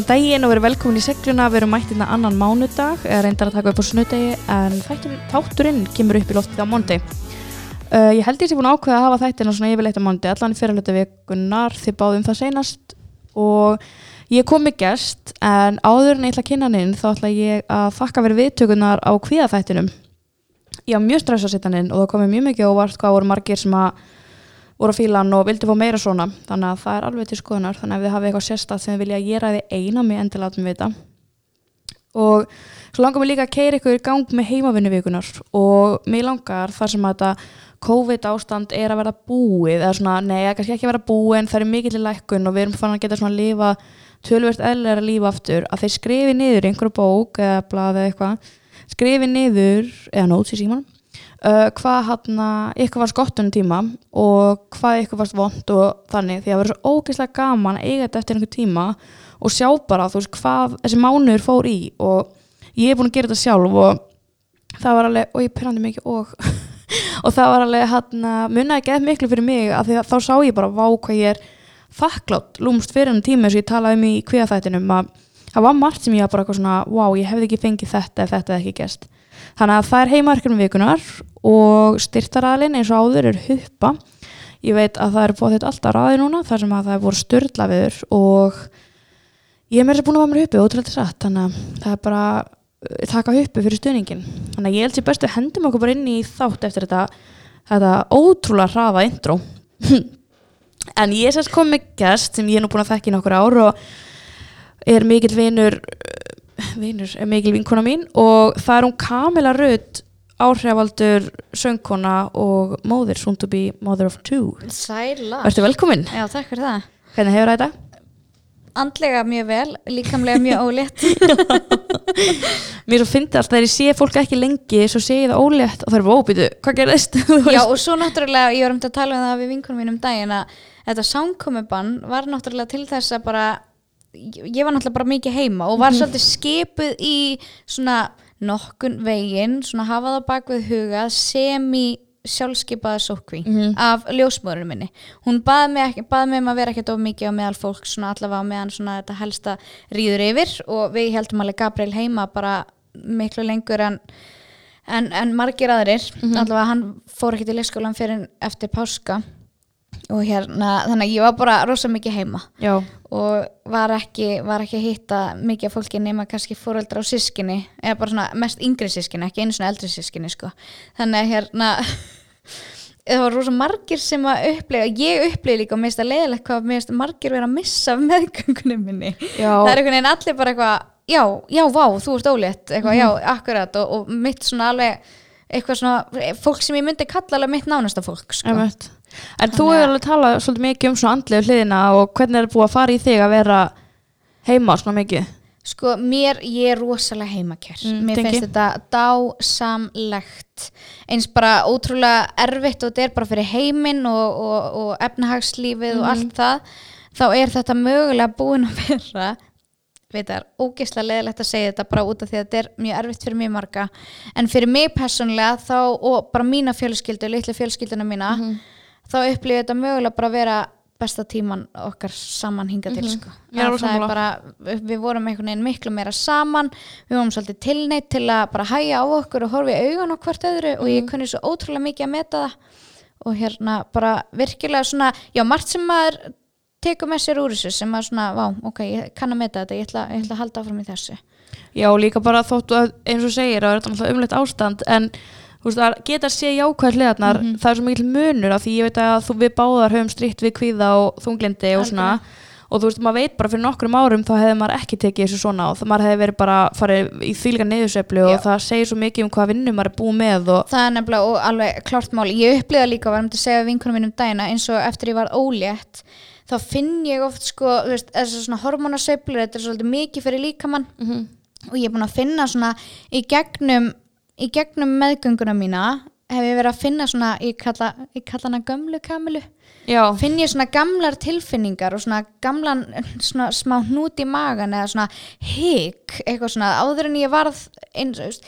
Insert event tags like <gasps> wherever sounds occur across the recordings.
Góðan daginn og verið velkomin í segluna, við erum mætt hérna annan mánudag, reyndar að taka upp á snudegi en þættur, þátturinn kemur upp í loftið á móndi. Uh, ég held ég sé búin að ákveða að hafa þættina svona yfirleitt á móndi, allan í fyrirlutu vikunar, þið báðum það seinast og ég kom með gest en áður en ég ætla að kynna hann inn þá ætla ég að þakka verið viðtökunar á kvíðaþættinum. Ég var mjög stressað sitt hann inn og það komið mjög mikið óvart hvað voru margir sem að voru á fílan og vildi fá meira svona. Þannig að það er alveg til skoðunar. Þannig að ef þið hafið eitthvað sérstætt sem þið vilja að ég ræði eina mig endilega látum við þetta og svo langar mér líka að keira ykkur í gang með heimavinnu vikunar og mér langar þar sem að þetta COVID ástand er að vera búið eða svona, nei, kannski ekki að vera búið en það er mikið til lækkun og við erum fann að geta svona að lifa tölvert eðlega lífa aftur að þeir skrifi niður í einhverju bók eða blaði eða eitthvað skrifi niður, eða nóts í símanum Uh, hvað hann ykkur var skottunum tíma og hvað ykkur varst vond og þannig því að það verður svo ógeðslega gaman að eiga þetta eftir einhver tíma og sjá bara þú veist hvað þessi mánuður fór í og ég er búin að gera þetta sjálf og það var alveg, og ég pyrrandi mikið og <laughs> og það var alveg hann munnaði gett miklu fyrir mig að þá sá ég bara vá hvað ég er þakklátt lúmst fyrir enn tíma sem ég talaði um í kviðafættinum að það var margt sem ég bara svona wow ég hefði ekki fengið þetta ef þetta hefði ekki gæst þannig að það er heimaverkjum vikunar og styrtaræðin eins og áður er huppa. Ég veit að það er búið þetta alltaf ræði núna þar sem að það er voru störla viður og ég er mér sem búin að vara mér huppi ótrúlega satt. Þannig að það er bara uh, taka huppi fyrir stuðningin þannig að ég held sér bestu hendum okkur bara inn í þátt eftir þetta, þetta ótrúlega hraða intro. <clears throat> En ég er sérst komið gæst sem ég er nú búin að þekka í nokkur ár og er mikill vinur vinur, mikil vinkona mín og það er hún Kamila Rudd áhrifaldur söngkona og móðir, soon to be mother of two. Sæla Verður velkomin, Já, takk fyrir það. Hvernig hefur það þetta? Andlega mjög vel, líkamlega mjög ólétt. <laughs> Mér svo fyndi alltaf þegar ég sé fólk ekki lengi svo sé ég það ólétt og það er bara óbyrðu hvað gerðist? <laughs> Já, og svo náttúrulega, ég var um til að tala um það við vinkunum mínum daginn að þetta samkomiðbann var náttúrulega til þess að bara ég var náttúrulega bara mikið heima og var svolítið skipuð í svona nokkun veginn, svona hafa það bak við huga sem í sjálfskeipaða sókví af ljósmóðurinn minni. Hún baði mig, ekki, baði mig um að vera ekkert of mikið á meðal fólk svona allavega meðan svona þetta helsta rýður yfir og við heldum alveg Gabriel heima bara miklu lengur en en, en margir aðrir. Allavega hann fór ekki til leikskólan fyrir eftir páska og hérna þannig að ég var bara rosa mikið heima. Já, og var ekki, var ekki að hitta mikið fólki nema kannski fóreldra og sískinni eða bara svona mest yngri sískinni ekki einu svona eldri sískinni sko. Þannig að hérna <laughs> það var rosa margir sem að upplega ég upplega líka og mér finnst það leiðilegt hvað mér finnst margir vera að missa meðgöngunum minni. Já. það er einhvern veginn allir bara eitthvað já, já, vá, þú ert ólétt. Eitthvað, já, akkurat. Og, og mitt svona alveg eitthvað svona, fólk sem ég myndi kalla alveg mitt nánasta fólk sko. En þú hefur alveg talað svolítið mikið um svona andlegu hliðina og hvernig er búið að fara í þig að vera heima svona mikið? Sko, mér, ég er rosalega heimakjör Mm, Mér tengi. finnst þetta dásamlegt eins bara ótrúlega erfitt og þetta er bara fyrir heiminn og, og, og efnahagslífið og Mhm. allt það þá er þetta mögulega búin að vera veit það er ógeðslega leðilegt að segja þetta bara út af því að þetta er mjög erfitt fyrir mjög marga en fyrir mig persónlega þá og bara mína fjölskyldu, litlu fjölskylduna mína Mhm. Þá upplifið þetta mögulega bara að vera besta tíman okkar saman hinga til sko. Að alveg það er bara, við vorum einhvern veginn miklu meira saman við vorum svolítið tilneitt til að bara hæja á okkur og horfa í augun á hvert öðru og ég kunni svo ótrúlega mikið að meta það. Og hérna bara virkilega svona, já margt sem maður tekur með sér úr þessu sem að svona, vá, ok, ég kann að meta þetta ég ætla, ég ætla að halda áfram í þessu. Já, líka bara þóttu að eins og segir að þetta er umleitt ástand en veist, að geta að sé jákvæð hliðarnar það er svo mikil munur af því ég veit að þú við báðar höfum stríkt við kvíða og þunglindi og svona. Og þú veist, maður veit bara fyrir nokkrum árum þá hefði maður ekki tekið þessu svona og það maður hefði verið bara farið í þýlika neðurseflu og það segir svo mikið um hvað vinnu maður er búið með og það er nefnilega og alveg klárt máli ég upplifa líka, varum til að segja vinkunum mínum dæna eins og eftir ég var ólétt þá finn ég oft sko, fyrir líkamann. Og ég er búin að finna svona í gegnum, í gegnum meðgönguna mína hef ég verið að finna svona, ég kalla, ég kalla hana gömlu kamilu já, finn ég svona gamlar tilfinningar og svona gamlan svona smá hnút í magan eða svona hygg, eitthvað svona áður en ég varð eins, veist,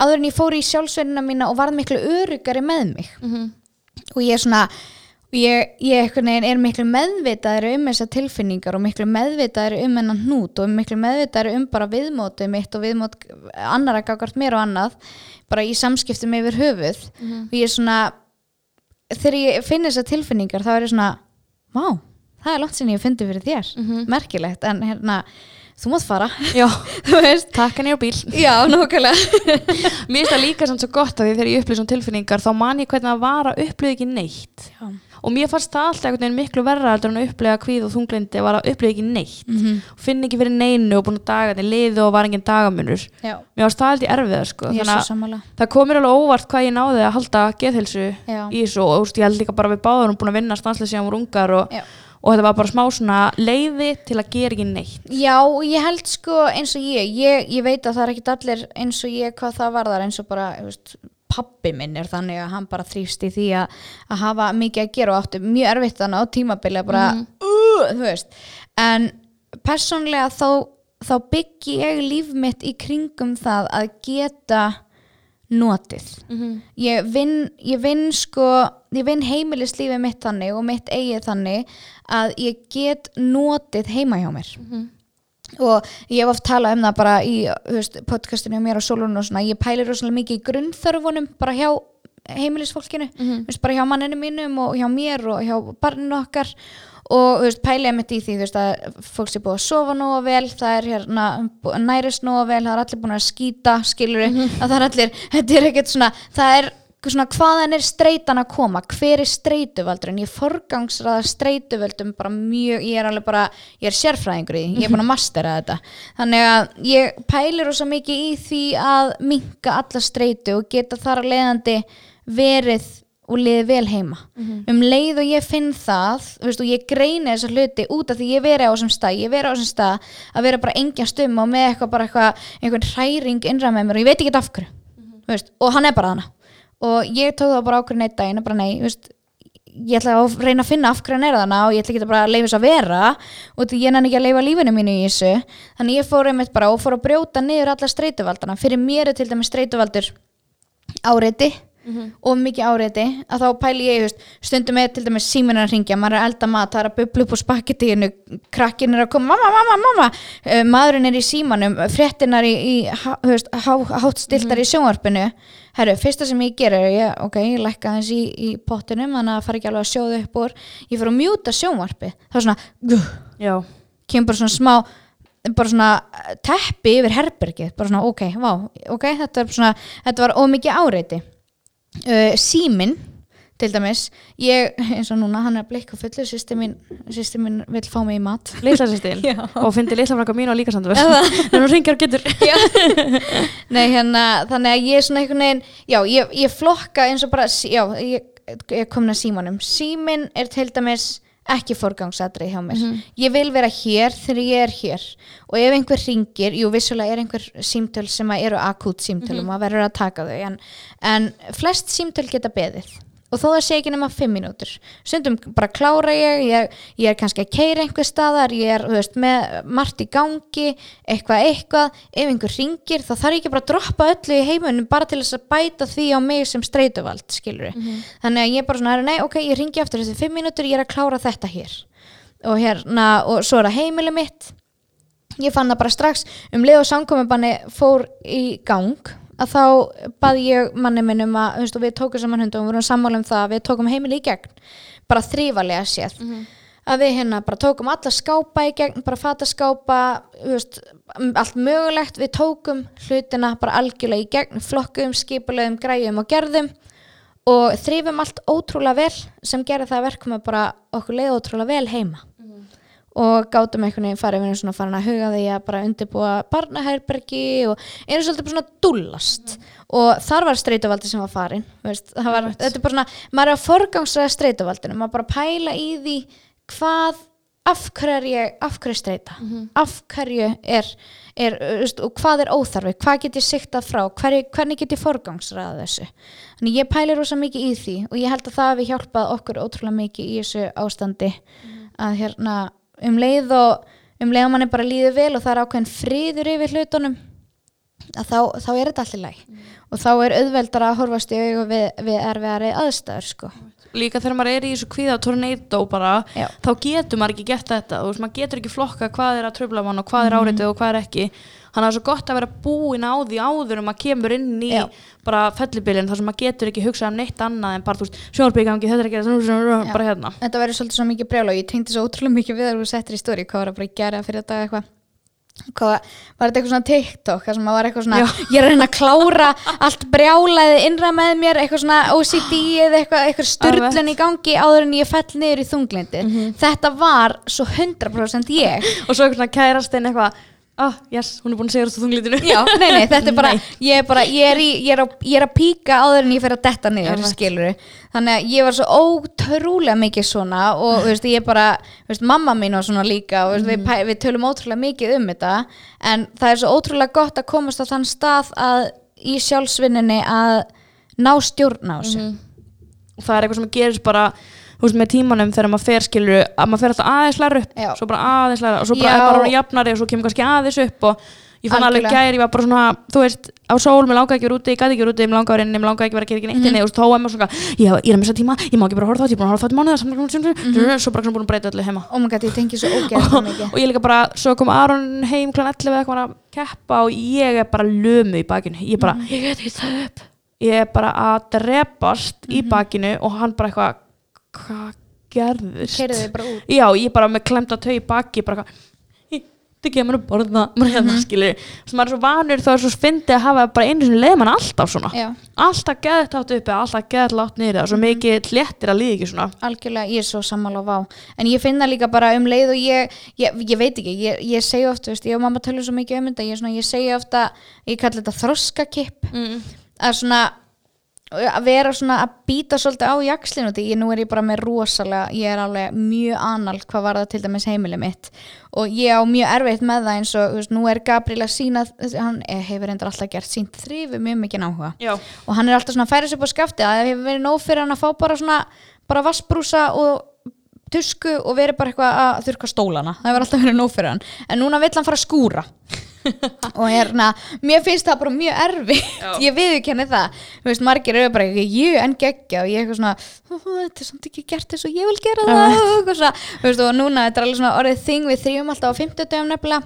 áður en ég fór í sjálfsveinina mína og varð miklu örugari með mig. Mhm. og ég er svona og ég, ég er miklu meðvitaðri um þessar tilfinningar og miklu meðvitaðri um hennan hnút og miklu meðvitaðri um bara viðmótið mitt og viðmót annara gagart mér og annað bara í samskiptum yfir höfuð. Og ég er svona þegar ég finn þessar tilfinningar þá er ég svona vá, það er langt sinni ég fyndi fyrir þér. Merkilegt, en hérna þú mátt fara, <laughs> takk henni á bíl. Já, <laughs> Mér finnst það líka samt svo gott að því þegar ég upplýði svona tilfinningar þá man ég hvernig að upplýði ekki neitt. Já. og mér fannst það alltaf einhvern veginn miklu verra að upplýða kvíð og þunglindi var að upplýði ekki neitt. Mm og finn ekki fyrir neinu og búin að daga þetta liðu og var engin dagamunur. Já, mér varst það alltaf erfiðar sko. Það komir alveg óvart hvað ég náði að halda geðhilsu já, í þessu og úst, ég held líka bara við báðum og, þetta var bara smá svona leiði til að gera ekki neitt. Já, ég held sko eins og ég, ég, ég veit að það er ekkit allir eins og ég hvað það varðar eins og bara, veist, pappi minn er þannig að hann bara þrýfst í því að, að hafa mikið að gera og átti mjög erfitt þannig á tímabili að bara, uh, þú veist. En persónlega þá, þá byggi ég líf mitt í kringum það að geta notið. Ég vinn, ég vinn sko ég vinn heimilislífið mitt þannig og mitt eigið þannig að ég get notið heima hjá mér. Og ég hef oft talað um það bara í veist, podcastinu hjá mér og Solon og svona, ég pælir rosalega mikið í grunnþörfunum bara hjá heimilisfólkinu mm veist, bara hjá manninu mínum og hjá mér og hjá barninu okkar. Og veist, pælið mitt í því veist, að fólk sé búið að sofa nóga vel það er hérna nærist nóga vel það er allir búin að skýta, skilur að það er allir, þetta er ekkert svona það er svona hvaðan er streitan að koma? Hver er streituvaldurinn ég forgangsraða streituvöldum bara mjög, ég er alveg bara, ég er sérfræðingur í ég er búin að mastera þetta. Þannig að ég pælir rosa mikið í því að minka alla streitu og geta þar að leiðandi verið og liði vel heima. Um leið og ég finn það veist, og ég greini þessa hluti út af því ég veri á þessum stað ég veri á þessum stað að vera bara engja stum og með eitthvað bara eitthvað einhvern hræring innra með mér og ég veit ekki af hverju. Þú veist, og hann er bara hana og ég tóð það bara ákveðin eitt daginn og bara nei, veist, ég ætla að reyna að finna af hverju hann er þarna og ég ætla ekki bara að leifa þess að vera og ég nenni ekki að leifa lífinu mínu í þessu. Þannig ég fór einmitt bara og fór að brjóta niður alla streituvaldana. Fyrir mér er til dæmis streituvaldur áreiti og mikið áreiti að þá pæli ég just, stundum með til dæmis síminn að ringja maður er elda mat, það er að bubla upp úr spakketíinu krakkin er að koma, mamma, mamma, mamma. Uh, maðurinn er í símanum fréttinar í, í há, þú veist, há, í sjónvarpinu. Herru, fyrsta sem ég ger er ég, ok, ég lækka þess í, í pottinum þannig að það fara ekki alveg að sjóða upp úr. Ég fyrir að mjúta sjónvarpi það er svona, Já, kemur bara svona smá bara svona eh, teppi yfir herbergið bara svona ok, vá, ok, þetta, er svona, þetta var ómikið áreiti uh, símin til dæmis, ég, eins og núna hann er að blikka fullu, sýsti mín, mín vil fá mig í mat. <laughs> Já. og fyndi litla fraka mín og líka samt en <laughs> hún ringjar og getur. <laughs> Nei, hérna, þannig að ég er svona einhvern veginn, já, ég, ég flokka eins og bara, já, ég, ég komin að símanum. Símin er til dæmis ekki forgangsatrið hjá mér. Ég vil vera hér þegar ég er hér. Og ef einhver ringir, jú vissulega er einhver símtöl sem eru akút símtöl og maður verður að taka þau en, en flest símtöl geta beðið og þó það sé ekki nema fimm mínútur. Stundum bara klára ég, ég ég er kannski að keira einhver staðar ég er þú veist, með margt í gangi eitthvað eitthvað, ef einhver ringir þá þarf ég ekki bara að droppa öllu í heimunum bara til þess að bæta því á mig sem streituvald skilur þannig að ég bara svona, nei ok, ég ringi aftur þessi fimm mínútur, ég er að klára þetta hér. Og hérna, og svo er það heimili mitt. Ég fann það bara strax. Um leið og samkominbanni fór í gang að þá bað ég manni minn um að veist, við tókum saman hundum og við vorum sammála um það að við tókum heimili í gegn. Bara þrýfalega séð. Að við hérna bara tókum alla skápa í gegn bara fataskápa veist, allt mögulegt. Við tókum hlutina bara algjörlega í gegn flokkum, skipulegum, græjum og gerðum og þrýfum allt ótrúlega vel sem gerði það að verkum að bara okkur leið ótrúlega vel heima og gátum einhvern veginn farið við erum svona farin að huga því að bara undirbúa barnaherbergi og einu svolítið svona dúllast. Og þar var streituvaldi sem var farin veist, var, þetta er bara svona, maður er að forgangsræða streituvaldinu, maður bara pæla í því hvað, af hverju er ég af hverju er er, er veist, og hvað er óþarfi? Hvað get ég siktað frá, hverju, hvernig get ég forgangsræða þessu? Þannig ég pæli rosa mikið í því og ég held að það hefur hjálpað okkur ótrúlega mikið í þessu ástandi að hérna um leið og um leið og mann er bara líður vel og það er ákveðin friður yfir hlutunum að þá, þá er þetta allir læg og þá er auðveldar að horfast í augu við, við erfiðari aðstæður sko. líka þegar maður er í þessu kvíða tornado bara, Já. þá getur maður ekki gert þetta, veist, maður getur ekki flokka hvað er að tröfla mann og hvað er Mhm. áreitið og hvað er ekki þannig að það er svo gott að vera búin á því áður um að kemur inn í Já. bara fellibilin þar sem maður getur ekki hugsað um neitt annað en bara, þú veist, sjónarbyggangi, þetta er ekki Já. bara hérna þetta verður svolítið svo mikið brjála og ég tengdi svo ótrúlega mikið við að þú settir í stóri hvað var að bara gera fyrir þetta eitthvað hvað var þetta eitthvað svona TikTok það sem að var eitthvað svona, Já. ég er að reyna að klára allt brjálaði innra með mér eitthvað svona OCD eða eitthvað, eitthvað styrlun í gangi áður en ég fell niður í þunglindi Mhm. þetta var svo 100% ég og svo eitthvað svona kærastinn eitthvað ah, yes, hún er búin að segja þessu þunglítinu Já, nei, nei, þetta er bara, ég er bara, ég er, í, ég er, á, ég er að píka áður en ég fer að detta niður, skilur Þannig að ég var svo ótrúlega mikið svona og, þú veist, ég bara, þú veist, mamma mín var svona líka og, þú veist, við, við tölum ótrúlega mikið um þetta en það er svo ótrúlega gott að komast á þann stað að í sjálfsvinninni að ná stjórn á þessu. og það er eitthvað sem gerist bara þú veist, með tímanum þegar maður fer skilur að maður fer alltaf aðeins læra upp Já. svo bara aðeins læra og svo bara Já. er bara orðinn jafnari og svo kemur kannski aðeins upp og ég fann alveg Algjörlega. gæri, ég var bara svona þú veist, á sól, mér langaði ekki vera úti, ég gæti ekki vera úti mér langaði að vera inni, mér langaði ekki vera að gera ekki neitt Mhm. inni og þá er maður svona, ég, ég er að missa tíma ég má ekki bara horfa á það, ég er búin að horfa á það í mánuða Mhm. svo bara svona búin að breyta öllu heima Oh my god, ég tengi svo og, mikið. og ég líka bara, svo kom Aron heim kl. 11 eða eitthvað að keppa og ég er bara lömu í bakinu ég bara, ég get ekki það upp ég er bara að drepast í bakinu og hann bara eitthvað hvað gerðist? Keyrðu þig bara út. já, ég bara með klemta tau í baki bara eitthvað þetta kemur að borða. <laughs> Maður hérna skilur sem maður er svo vanur þá er svo fyndið að hafa bara einu sinni leið mann alltaf svona. Já. alltaf geðt átt uppi, alltaf geðt látt niður og svo mikið léttir að líða ekki svona. Algjörlega, ég er svo sammála á vá. En ég finna líka bara um leið og ég ég, ég veit ekki, ég, ég segi ofta veist, ég og mamma tölur svo mikið um þetta ég, er svona, ég segi ofta, ég kalli þetta þroskakipp. Mm. að svona að vera svona að býta svolítið á jakslinu því nú er ég bara með rosalega ég er alveg mjög anal hvað var það til dæmis heimili mitt. Og ég á mjög erfitt með það eins og veist, nú er Gabriel að sína hann eh, hefur endur alltaf gert sínt þrýfi mjög mikið áhuga. Já, og hann er alltaf svona að færa sér upp á skafti að það hefur verið nóg fyrir hann að fá bara svona bara vassbrúsa og tusku og verið bara eitthvað að þurka stólana. Það hefur alltaf verið nóg fyrir hann. En núna vill hann fara að skúra og hérna, mér finnst það bara mjög erfi Já. ég viðurkenni það. Þú veist, margir eru bara ekki, ég en geggja. Og ég eitthvað svona, "Ó, þetta er samt ekki gert eins og ég vil gera það. Og, eitthvað svona, Þú veist, og núna þetta er alveg svona orðið þing við þrjum alltaf á 50 dögum nefnilega.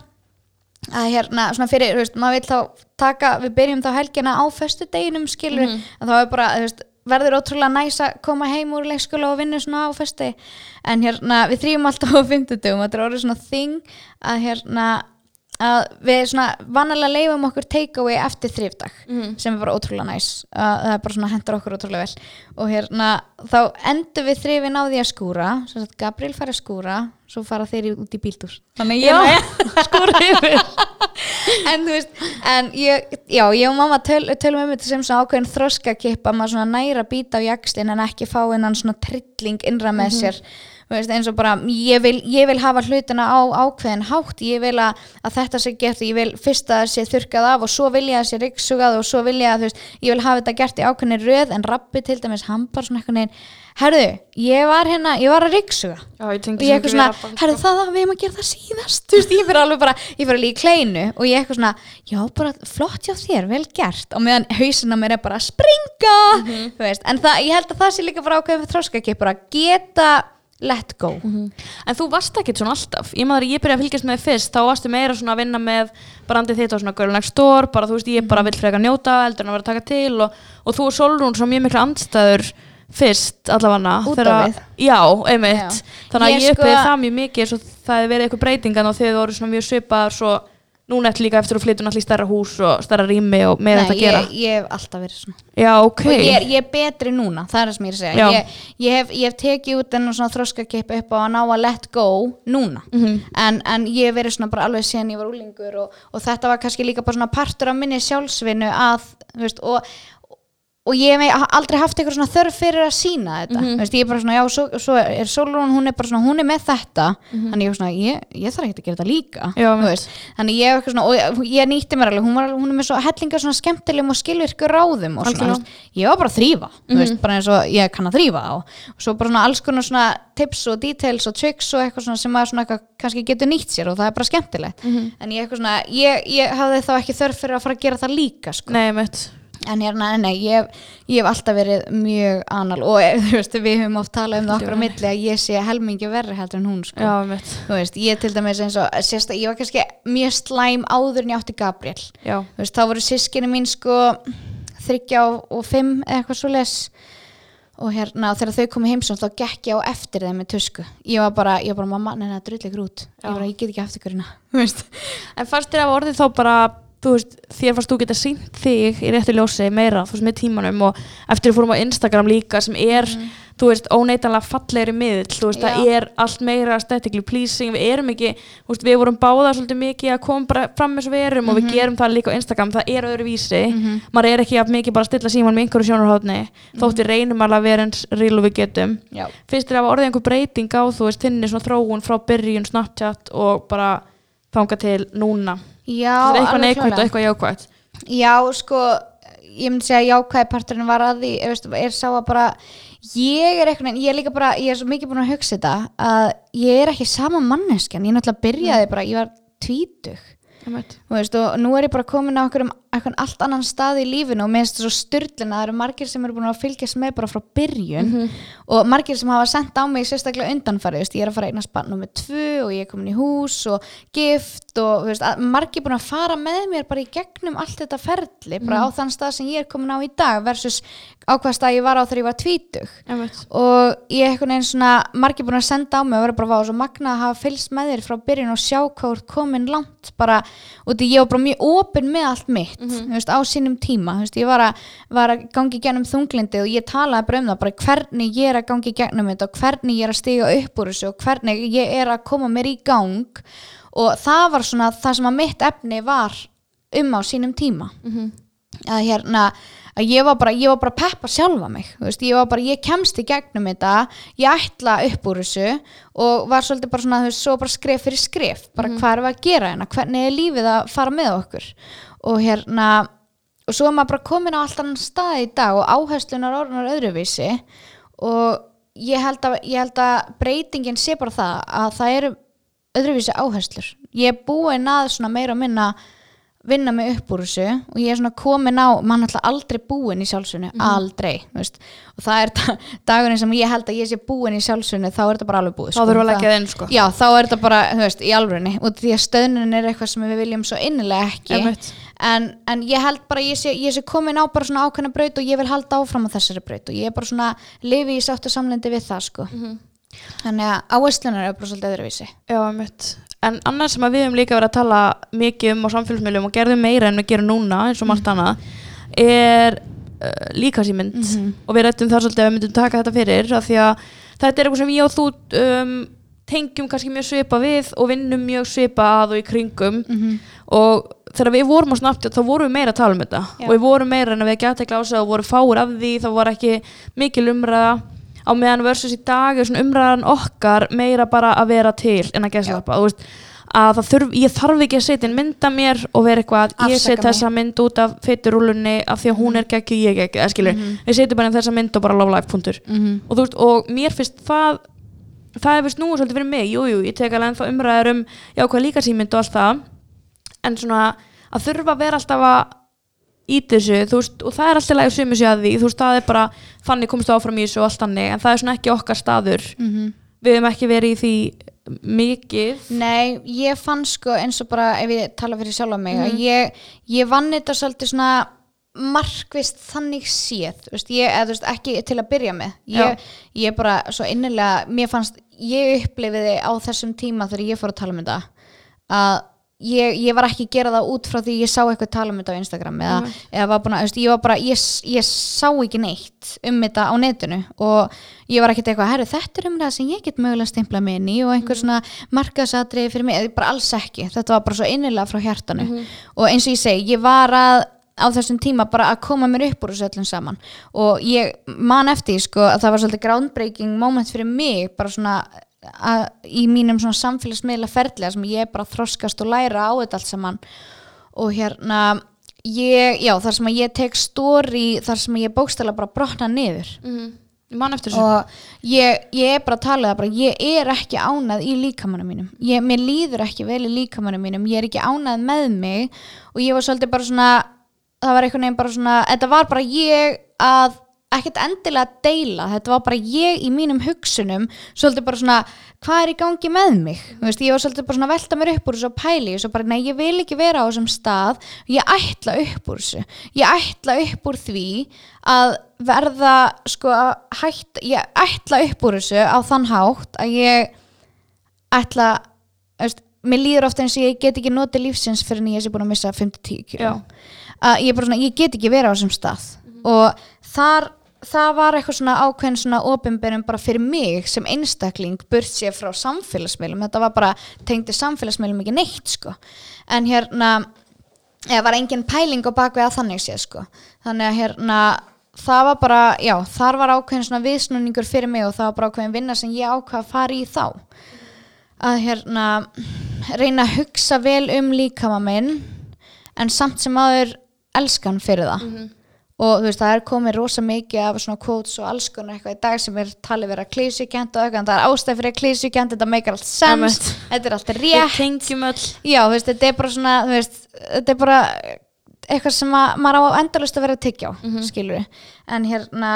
Að hérna, svona fyrir, þú veist, maður vil þá taka, við byrjum þá helgina á föstu deginum skilur, Mhm. að þá er bara, þú veist verður ótrúlega næs að koma heim úr leikskóla og vinna svona á föstu en hérna, við þrjum alltaf á 50 dögum þetta er orðið svona þing að hérna að við svona vanalega leifum okkur takeaway eftir þrifdag Mhm. sem er bara ótrúlega næs að það er bara hendur okkur ótrúlega vel. Og hérna þá endur við þrifin á því að skúra sem sagt Gabriel fara að skúra svo fara þeir út í bíldús þannig ég já, <laughs> skóra yfir. En þú veist en ég, já, ég og mamma töl, tölum um þetta sem svona ákveðin þroskakipp að maður svona næra býta á jakslinn en ekki fá innan svona trilling innra með sér. þú veist, eins og bara ég vil, ég vil hafa hlutina á ákveðin hátt. Ég vil að, að þetta sé gert ég vil fyrst að það sé þurkað af og svo vil ég að það sé ryggsugað og svo vil ég að þú veist, ég vil hafa þetta gert í ákveðin röð en rappi til dæmis hann bara svona eitthvað neginn herðu, ég var hérna, ég var að ryggsuga og ég eitthvað svona, herðu það að við erum að gera það síðast. Þú veist, ég fyrir alveg bara, ég fyrir alveg í kleinu og ég eitthvað svona, já bara flott hjá þér, vel gert. Og meðan hausinn á mér er bara að springa þú veist, en það, ég held að það sé líka bara ákveðið fyrir þróskakip, bara geta let go. En þú varst ekkert svona alltaf. Ég maður, ég byrjaði að fylgjast með þér fyrst Þá varstu meira svona að vinna með brandið þitt og svona girl next door Bara þú veist, ég bara vill frekar njóta Eldur en að vera að taka til Og, og þú og Solrún svona mjög mikla andstæður Fyrst allavega Út á við. Já, einmitt. Já. Þannig að Ég ég sko- upplifði það mjög mikið Svo það hefði verið eitthvað breytingan Og þið voru svona mjög svipaðar Svo núna eftir líka eftir að flytja náttúrulega í stærra hús Og stærra rými og meira þetta að gera. ég, ég hef alltaf verið svona. Já, ok. Og ég er, ég er betri núna, það er það sem ég er að segja. Já. ég, ég, hef, ég hef tekið út enn svona þróskakip upp á að ná að let go núna. Mhm. en, en ég hef verið svona bara alveg síðan ég var úlingur og, og þetta var kannski líka bara svona partur af minni sjálfsvinnu að, þú veist, og og ég hef aldrei haft eitthvað svona þörf fyrir að sína þetta, Mhm. þú veist, ég er bara svona já, svo, svo er Solrún, hún er bara svona, hún er með þetta. Mhm. þannig ég er svona, ég, ég þarf ekki að gera þetta líka Já, þannig ég hef eitthvað svona, og ég nýtti mér alveg hún, var, hún er með svo hellinga svona skemmtilegum og skilvirku ráðum og svona, veist, ég var bara að þrýfa þú veist, bara eins og ég kann að þrýfa og, og svo bara svona alls konar svona tips og details og tricks og eitthvað svona sem maður svona eitthvað kannski getur nýtt sér og það er bara skemmtilegt. En ég eitthvað svona, ég, en hérna, nei, ég, ég hef alltaf verið mjög anal og eh, <laughs> veist, við höfum oft talað um það okkur á milli að ég sé helmingi verri heldur en hún sko. Já, veist, ég til dæmis eins og sérst, ég var kannski mjög slæm áður en ég átti Gabriel. Veist, þá voru sískinni mín sko þryggja og, fimm eitthvað svo les og hérna þegar þau komu heimsum þá gekk ég á eftir þeim með tusku. Ég var bara, ég var bara mamma, neina, drull ykkur út. Ég, bara, ég get ekki eftir hverjuna <laughs> En fannst þér af orðið þá bara þú veist, þér fannst þú geta sínt þig í réttu ljósi meira, þú veist, með tímanum og eftir að fórum á Instagram líka sem er, þú veist, óneitanlega fallegri miðl, þú veist, það Mhm. Já. er allt meira aesthetically pleasing, við erum ekki þú veist, við vorum báða svolítið mikið að koma fram eins og við erum og Mhm. við gerum það líka á Instagram, það er öðru vísi maður er ekki að mikið bara stilla síman með einhverju sjónarhóðni, þótt við reynum alveg að vera eins real og við getum já, finnst þér að þanga til núna. Já eitthvað neikvægt og eitthvað jákvægt Já, sko, ég myndi segja jákvæði parturinn var að því, er, veist, er sá að bara, ég er eitthvað, ég er líka bara, ég er svo mikið búin að hugsa þetta, að ég er ekki sama manneskjan, ég náttúrulega byrjaði bara, ég var tvítug, veist, og nú er ég bara komin á okkur um eitthvað allt annan stað í lífinu og mér finnst þetta svo styrlin að það eru margir sem eru búin að fylgjast með bara frá byrjun og margir sem hafa sendt á mig sérstaklega veist, ég er að fara eignast barn nummer tvö og ég er komin í hús og gift og þú veist, margir búin að fara með mér bara í gegnum allt þetta ferli, bara á þann stað sem ég er komin á í dag versus á hvað stað ég var á þegar ég var tvítug. Einmitt. og ég er einhvern veginn svona margir búin að senda á mig og vera bara vá svo magna að hafa fylgst með þér frá byrjun og sjá hvað ert komin langt. Bara, og því ég var bara mjög opin með allt mitt þú veist, á sínum tíma. Veist, ég var að, var að gangi gegnum þunglindi og ég talaði bara um það bara hvernig ég er að gangi gegnum þetta og hvernig ég er að stiga upp úr þessu og hvernig ég er að koma mér í gang og það var svona það sem að mitt efni var um á sínum tíma. Að hérna að ég var bara, ég var bara peppa sjálfa mig veist, ég var bara, ég kemst í gegnum þetta ég ætla upp úr þessu og var svolítið bara svona, þú veist, svo bara skref fyrir skref, bara hvað erum við að gera hérna? Hvernig er lífið að fara með okkur? Og hérna og svo er maður bara komin á allt annan stað í dag og áherslunar orðunar öðruvísi. Og ég held að, ég held að breytingin sé bara það að það eru öðruvísi áherslur. Ég er búin að svona meira og minna vinna mig upp úr þessu og ég er svona komin á, mann alltaf aldrei búin í sjálfsögnu, aldrei þú veist. og það er da- dagurinn sem ég held að ég sé búin í sjálfsögnu, þá er þetta bara alveg búið þá þurfum við að leggja það inn sko. Já, þá er þetta bara, þú veist, í alvörunni. Og því að stöðnun er eitthvað sem við viljum svo innilega ekki. En, en ég held bara, ég sé, ég sé komin á bara svona ákveðna braut og ég vil halda áfram á þessari braut. Og ég er bara svona lifi í sáttu samlendi við það sko þannig að áherslunar er bara svolítið öðruvísi. Já, mitt. En annars sem við höfum líka verið að tala mikið um á samfélagsmiðlum og gerðum meira en við gerum núna eins og margt annað er uh, líkasýmynd og við rættum það svolítið að við myndum taka þetta fyrir af því að þetta er eitthvað sem ég og þú um, tengjum kannski mjög svipa við og vinnum mjög svipa að og í kringum. Og þegar við vorum á Snapchat þá vorum við meira að tala um þetta. Já. og við vorum meira en við ekki aðtekla á sig og voru fáir af því þá var ekki mikil umræða á meðan versus í dag er svona umræðan okkar meira bara að vera til en að geslappa þú veist að þurf, ég þarf ekki að setja inn mynd af mér og vera eitthvað að ég Afsaka set mig. þessa mynd út af feiturúlunni af því að hún er geggju, ég er eða skilur við setjum bara inn þessa mynd og bara love life punktur og þú veist, og mér finnst það það er vist nú svolítið fyrir mig, jújú, jú, ég tek alveg ennþá umræður um já, hvað líka símynd og allt það. En svona að þurfa að vera alltaf að ít þessu, þú veist, og það er alltaf lægur sumu sig að því, þú veist, það er bara þannig komst áfram í þessu og allt þannig, en það er svona ekki okkar staður. Við hefum ekki verið í því mikið. Nei, ég fann sko eins og bara ef ég tala fyrir sjálfa mig að ég, ég vann þetta svolítið svona markvist þannig séð veist, ég, eða, veist, ekki til að byrja með. Ég, ég bara svo innilega mér fannst, ég upplifiði á þessum tíma þegar ég fór að tala um þetta að ég, ég var ekki að gera það út frá því ég sá eitthvað tala um þetta á Instagram eða, eða var þú veist, ég var bara ég, ég sá ekki neitt um þetta á netinu og ég var ekkert eitthvað herru, þetta er um það sem ég get mögulega stimplað mig inn í og einhver svona markaðsatriði fyrir mig, bara alls ekki. Þetta var bara svo innilega frá hjartanu. Og eins og ég segi, ég var að á þessum tíma bara að koma mér upp úr þessu öllum saman. Og ég man eftir sko, að það var svolítið groundbreaking moment fyrir mig bara svona að, í mínum svona samfélagsmiðla ferðlega sem ég bara þroskast og læra á þetta allt saman. Og hérna ég, já, þar sem að ég tek story þar sem ég bókstæla bara brotna niður. Mm. þessu. Og ég, ég er bara að tala það bara, ég er ekki ánað í líkamannum mínum. Ég, mér líður ekki vel í líkamannum mínum. Ég er ekki ánað með mig. Og ég var svolítið bara svona það var einhvern veginn bara svona þetta var bara ég að ekkert endilega að deila, þetta var bara ég í mínum hugsunum, svolítið bara svona hvað er í gangi með mig? Þú veist, ég var svolítið bara svona að velta mér upp úr þessu og pæli svo bara, nei, ég vil ekki vera á þessum stað. Ég ætla upp úr þessu. Ég ætla upp úr því að verða sko hætt, ég ætla upp úr þessu á þann hátt að ég ætla þú veist, mér líður ofta eins og ég get ekki notið lífsins fyrir en ég sé búin að missa 5-10 kíló. Já. að ég, ég get ekki verið á þessum stað. Og þar það var eitthvað svona ákveðin svona opinberum bara fyrir mig sem einstakling burt sér frá samfélagsmiðlum. Þetta var bara tengdi samfélagsmiðlum ekki neitt sko. En hérna eða var engin pæling á bakvið að þannig séð sko. Þannig að hérna það var bara, já, þar var ákveðin svona viðsnúningur fyrir mig og það var bara ákveðin vinna sem ég ákvað að fara í þá. Að hérna reyna að hugsa vel um líkama minn en samt sem aður elskan fyrir það og þú veist það er komið rosa mikið af svona quotes og alls konar eitthvað í dag sem er talið vera klísukent og eitthvað en það er ástæð fyrir klísukent, þetta meikar allt sens þetta er allt rétt. tengjum öll. Já, þú veist, þetta er bara svona veist, þetta er bara eitthvað sem að, maður á endalust að vera að tyggja á skilur við, en hérna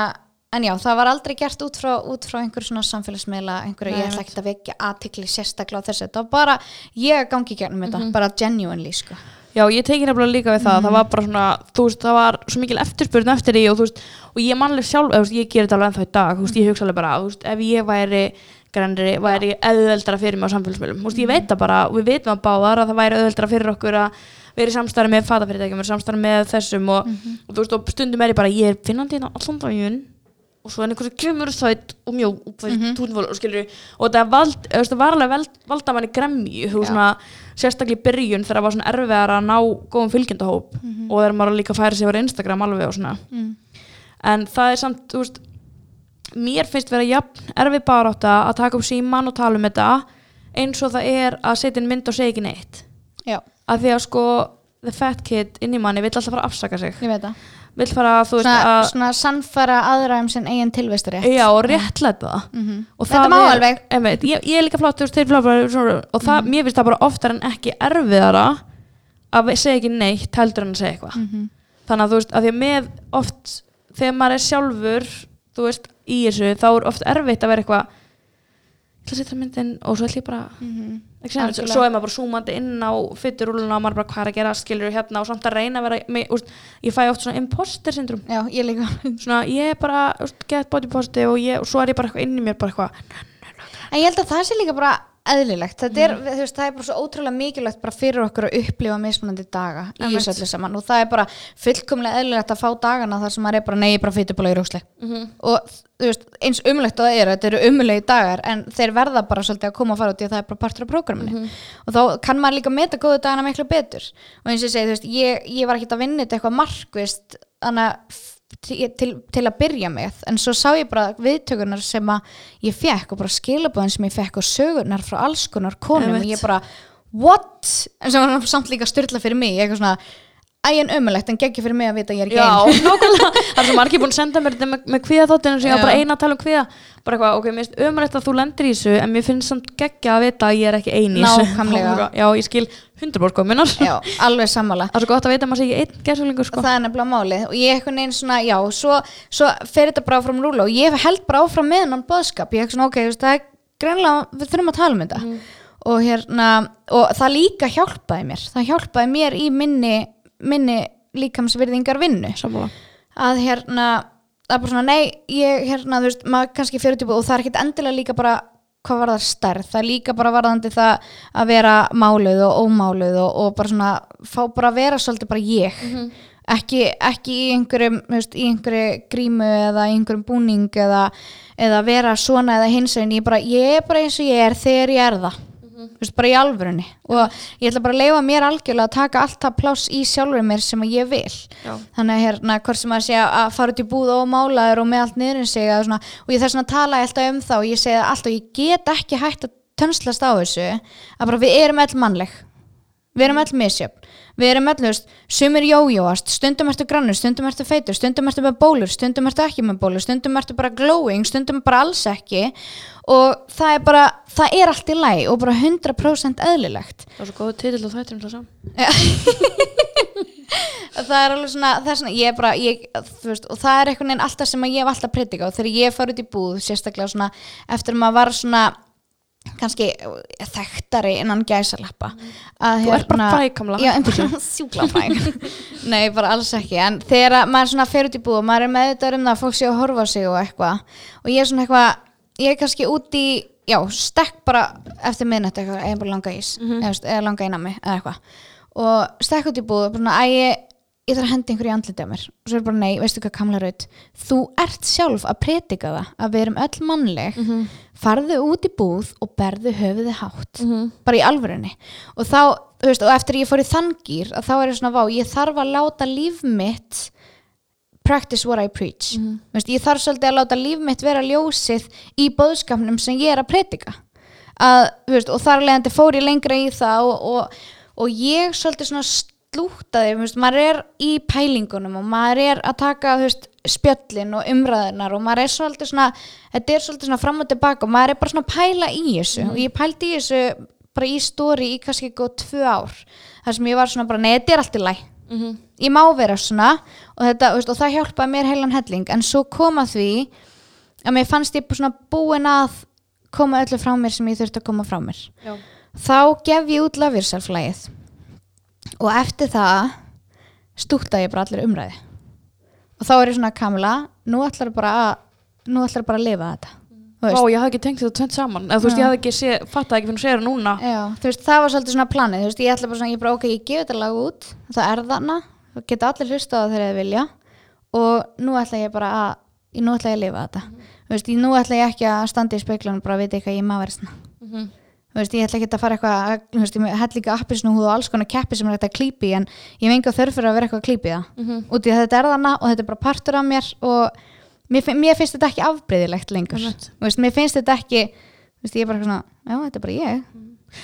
en já, það var aldrei gert út frá, út frá einhver svona samfélagsmiðla, einhverju, Nei, ég ætla ekki að vekja aðtikli sérstaklega á þessu, þetta var bara ég að gangi í gegnum þetta, bara genuinely sko. Já, ég teki nefnilega líka við það, það var bara svona, þú veist, það var svo mikil eftirspurn eftir því og þú veist, og ég mannlega sjálf, þú veist, ég gerir þetta alveg ennþá í dag, þú veist, ég hugsa alveg bara, þú veist, ef ég væri grænri, væri auðveldara fyrir mig á samfélagsmiðlum, þú veist, ég veit það bara, við veitum það báðar að það væri auðveldara fyrir okkur að vera í samstarfi með fatafyrirtækjum, vera í samstarfi með þessum og, og þú veist, og stundum er ég bara, ég er finnandi daginn og svo er einhver sem kemur þætt og og það er túnvól og skilur og það vald, veist, var alveg veld, valda manni svona sérstaklega í byrjun þegar það var svona erfiðar að ná góðum fylgjendahóp og þegar maður líka færi sig á Instagram alveg og svona. En það er samt, þú veist mér finnst vera jafn erfið barátta að taka upp síman og tala um þetta eins og það er að setja inn mynd og segja ekki neitt. Já, að því að sko the fat kid inn í manni vill alltaf fara að afsaka sig. Ég veit það vill fara að þú veist að svona sannfæra aðra um sinn eigin tilvistur rétt Já, og réttlæta það Mhm. og Þetta má alveg. einmitt, ég, ég er líka svona, og það, mér finnst það bara oftar en ekki erfiðara að segja ekki neitt heldur en að segja eitthvað Mhm. þannig að þú veist, að því að með oft þegar maður er sjálfur þú veist, í þessu, þá er oft erfitt að vera eitthvað ég ætla að setja myndin og svo ætla ég bara ekki sem, Algjörlega. svo er maður bara súmandi inn á fyturúluna og maður bara hvað er að gera? Skilur hérna og samt að reyna að vera með, úst, ég fæ oft svona imposter syndrom já, ég líka. <laughs> Svona ég er bara úst, get body positive og, ég, og svo er ég bara eitthvað inn í mér bara eitthvað En ég held að það sé líka bara eðlilegt. Þetta er, þú veist, það er bara svo ótrúlega mikilvægt bara fyrir okkur að upplifa mismunandi daga í þessu öllu saman og það er bara fullkomlega eðlilegt að fá dagana þar sem maður er bara er bara fytubóla í rúsli. Mhm. Og þú veist, eins umlegt og það er, þetta eru umlegi dagar en þeir verða bara svolítið að koma að fara út í að það er bara partur af prógraminu. Og þá kann maður líka meta góðu dagana miklu betur. Og eins og ég segi, þú veist, ég, ég var ekkert að vinna þetta eitthvað markvist þannig að til, til, til að byrja með en svo sá ég bara viðtökunar sem að ég fekk og bara skilabóðin sem ég fekk og sögurnar frá alls konar konum og ég bara, what? en sem var samt líka styrla fyrir mig eitthvað svona, ægin ömulegt en geggi fyrir mig að vita að ég er ekki Já, ein. <laughs> nákvæmlega. Það er svo margir búin að senda mér þetta með, með kviða þáttinu sem ég var Já. bara eina að tala um kviða bara eitthvað, ok, mér finnst umrætt að þú lendir í þessu en mér finnst samt geggja að vita að ég er ekki ein í þessu. Nákvæmlega. Já, ég skil 100% minnar Já, alveg sammála. <laughs> Það er svo gott að vita að maður sé ekki einn gerðsvölingur sko. Það er nefnilega málið. Og ég eitthvað neins svona, já, svo, svo fer þetta bara áfram rúla og ég held bara áfram með hann boðskap, ég eitthvað ok, það er greinlega, við þurfum að tala um þetta. Og hérna, og það líka hjálpaði mér, það hjálpaði mér í minni, minni líkamsvirðingar vinnu Sammála. Að hérna, er bara svona, nei, ég, hérna, þú veist, maður kannski fyrir til og það er ekkit endilega líka bara hvað var það stærð, það er líka bara varðandi það að vera máluð og ómáluð og, og bara svona, fá bara að vera svolítið bara ég. Ekki, ekki í einhverjum veist, í einhverju grímu eða í einhverjum búning eða, eða vera svona eða hins veginn, ég, ég er bara eins og ég er þegar ég er það Þú veist, bara í alvörunni. Og ég ætla bara að leifa mér algjörlega að taka allt það pláss í sjálfur mér sem ég vil. Já. þannig að hérna, hvort sem að sé að fara út í búð og málaður og með allt niður sig eða svona, og ég þess að tala alltaf um það og ég segi það alltaf, ég get ekki hægt að tönslast á þessu að bara við erum öll mannleg. Við erum öll misjöfn við erum veist, sumir jójóast. Stundum ertu grannur, stundum ertu feitur stundum ertu með bólur, stundum ertu ekki með bólur stundum ertu bara glowing, stundum bara alls ekki. Og það er bara það er allt í læg og bara 100% eðlilegt. Það er svo góð titill og þættir um það saman. <laughs> Það er alveg svona, það er svona ég er bara, ég, veist, og það er einhvern veginn alltaf sem ég hef alltaf predika og þegar ég fór út í búð, sérstaklega svona eftir að maður var svona kannski þekktari innan gæsalappa. Að Þú ert bara fræg, Kamla. já, en bara <laughs> sjúkla fræg <laughs> nei, bara alls ekki, en þegar að maður svona fer út í búð og maður er meðvitaður um það að fólk sé að horfa sig og eitthvað. Og ég er svona eitthvað ég er kannski út í, já, stekk bara eftir minnett eitthvað, eða bara langa ís eða, þú veist, eða langa mig, eða eitthvað. Og stekk út í búð og bara, svona, æ, ég, ég þarf að henda einhverju í andliti á mér. Og svo er bara, nei, veistu hvað kamla raut þú ert sjálf að predika það að við erum öll mannleg. Farðu út í búð og berðu höfuði hátt. Bara í alvörunni. Og þá, þú veist, og eftir ég fór í þangýr að þá er ég svona, vá, ég þarf að láta líf mitt practice what I preach. Mm veist, ég þarf svolítið að láta líf mitt vera ljósið í bóðskapnum sem ég er að predika. Að, veist, og þar leðandi fór ég lengra í það og, og, og ég svolítið svona slútaði þú veist, maður er í pælingunum og maður er að taka veist, spjöllin og umræðinar og maður er svolítið svona þetta er svolítið svona fram og tilbaka og maður er bara svona að pæla í þessu. Og ég pældi í þessu bara í stóri í kannski góð tvö ár þar sem ég var svona bara, nei, þetta er allt í læg ég má vera svona og, þetta, veist, og það hjálpaði mér heilan helling. En svo kom að því að mér fannst ég svona búin að koma öllu frá mér sem ég þurfti að koma frá mér. Já. þá gef ég út lafjörsalflægið og eftir það stúktaði ég bara allir umræði og þá er ég svona Kamila, nú ætlar bara að nú ætlar bara að lifa þetta. Þú Vá, ég hafði ekki tengt þetta tvent saman. Eða þú veist, ég hafði ekki sé, fattaði ekki fyrir að segja það núna. Já, þú veist, það var svolítið svona planið, þú veist, ég ætla bara svona, ég bara, ok, ég gef þetta lag út, það er þarna, það geta allir hlusta á það þegar þið vilja. Og nú ætla ég bara að, nú ætla ég að lifa þetta, þú veist, ég- nú ætla ég ekki að standa í speiklanum bara að vita eitthvað ég má vera svona, Mhm. þú veist, ég ætla ekki að fara eitthvað, ég held líka appisnúhúð og alls konar keppi sem er þetta að klípi en ég hef enga þörf fyrir að vera eitthvað að klípi það, Mhm. út í að þetta er þarna og þetta er bara partur af mér og mér, mér finnst þetta ekki afbreyðilegt lengur, veist, mér finnst þetta ekki, veist, ég er bara svona, já, þetta er bara ég,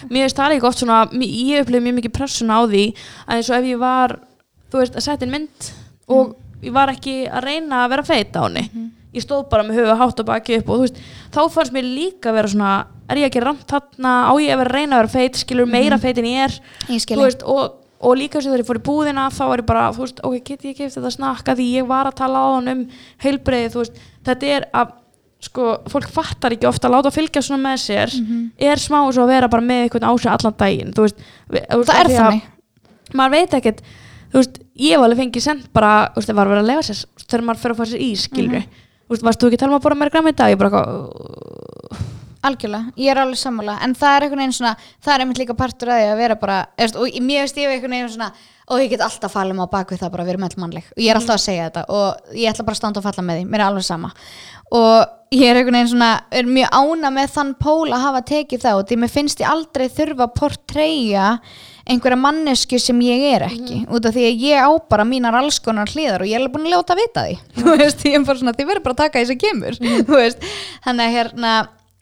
Mér finnst það líka oft svona, ég upplifði mjög mikið pressuna á því að eins og ef ég var, þú veist, að setja inn mynd og ég var ekki að reyna að vera feit á henni ég stóð bara með höfu hátt og baki upp og þú veist, þá fannst mér líka vera svona er ég ekki ramt þarna, á ég að vera að reyna að vera feit skilur meira feit en ég er? Ég skil þú veist, og, og líka sem þegar ég fór í búðina þá var ég bara, þú veist, ok, get ég ekki eftir þetta snakka því ég var að tala á hann um heilbreið, þú veist, þetta er að sko, fólk fattar ekki ofta að láta fylgja svona með sér, er smá og að vera bara með eitthvað á sig allan daginn veist, það er að þannig. maður veit ekkert, þú veist, ég hef alveg fengið sent bara, þú veist, það var að vera að lega sér þegar maður fer að fara sér ís, skilur Mhm. þú veist, varst þú ekki að tala um að bora meira græmi í dag? Ég bara eitthvað, algjörlega, ég er alveg sammála. En það er einhvern veginn svona, það er einmitt líka partur að því að vera bara, eðst, og mér veist ég einhvern veginn svona, og ég get alltaf falið mig á bakvið það bara að vera með mannleg, og ég er alltaf að segja þetta og ég ætla bara að standa og falla með því, mér er alveg sama. Og ég er einhvern veginn svona er mjög ána með þann pól að hafa tekið það og því mér finnst ég aldrei þurfa að portreyja einhverja mannesku sem ég er ekki út af því að ég á bara mínar alls konar hliðar og ég er búin að að vita því. Þú veist, ég er bara svona, þið verður bara að taka því sem kemur þú veist, þannig að hérna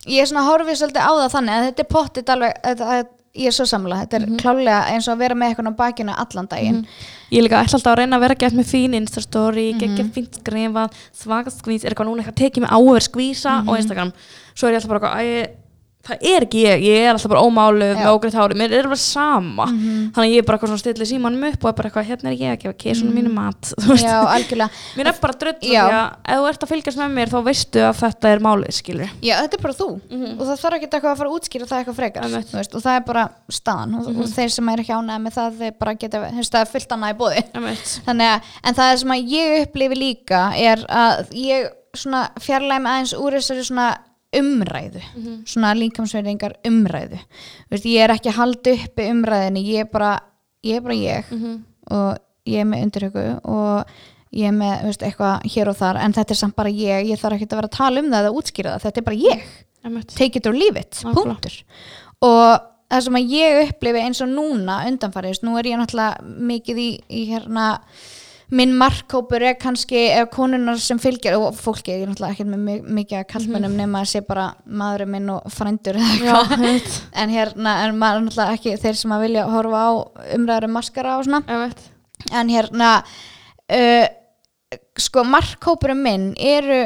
ég er svona horfið svolítið á það þannig að þetta er pottit alveg, þetta, þetta, ég er svo samla þetta er klálega eins og að vera með eitthvað á bakinu allan daginn. Ég er líka ætla alltaf að reyna að vera gett með fín instastory, mm -hmm. geggja fínt skrifað svaka skvís, er eitthvað núna eitthvað að tekið mig á að vera skvísa á Instagram. Svo er ég alltaf bara eitthvað, það er ekki ég ég er alltaf bara ómáluð með ógreitt hári mér er bara sama, þannig að ég er bara eitthvað svona stillið símanum upp og er bara eitthvað, hérna er ég að gefa kísunum mínu mat já, algjörlega. <laughs> Mér er bara drödd því að ef þú ert að fylgjast með mér þá veistu að þetta er málið, skilur Já, þetta er bara þú. Og það þarf ekki eitthvað að fara að útskýra það eitthvað frekar veist, og það er bara staðan. Og, og þeir sem er ekki ánægð með það þeir bara geta, það er fullt annað í bóði þannig að, en það sem ég upplifi líka er að ég svona fjarlæg með aðeins úr þessari svona umræðu svona líkamsveiringar umræðu. Veist, ég er ekki halda uppi umræðinni ég er bara, ég er bara ég og ég er með undirhauku og ég er með, veist, eitthvað hér og þar en þetta er samt bara ég, ég þarf ekki að vera að tala um það eða útskýra það, þetta er bara ég. Take it or leave it, Nákvæmlega. punktur. Og það sem að ég upplifi eins og núna undanfarið, nú er ég náttúrulega mikið í, í hérna minn markkópur er kannski konunar sem fylgja og fólki, ég er náttúrulega ekki með mi- mikið að kallmennum nema að sé bara maðurinn minn og frændur eða eitthvað. en hérna er maður náttúrulega ekki þeir sem að vilja horfa á umræður um maskara og svona. Einmitt. en hérna uh, sko markkópurum minn eru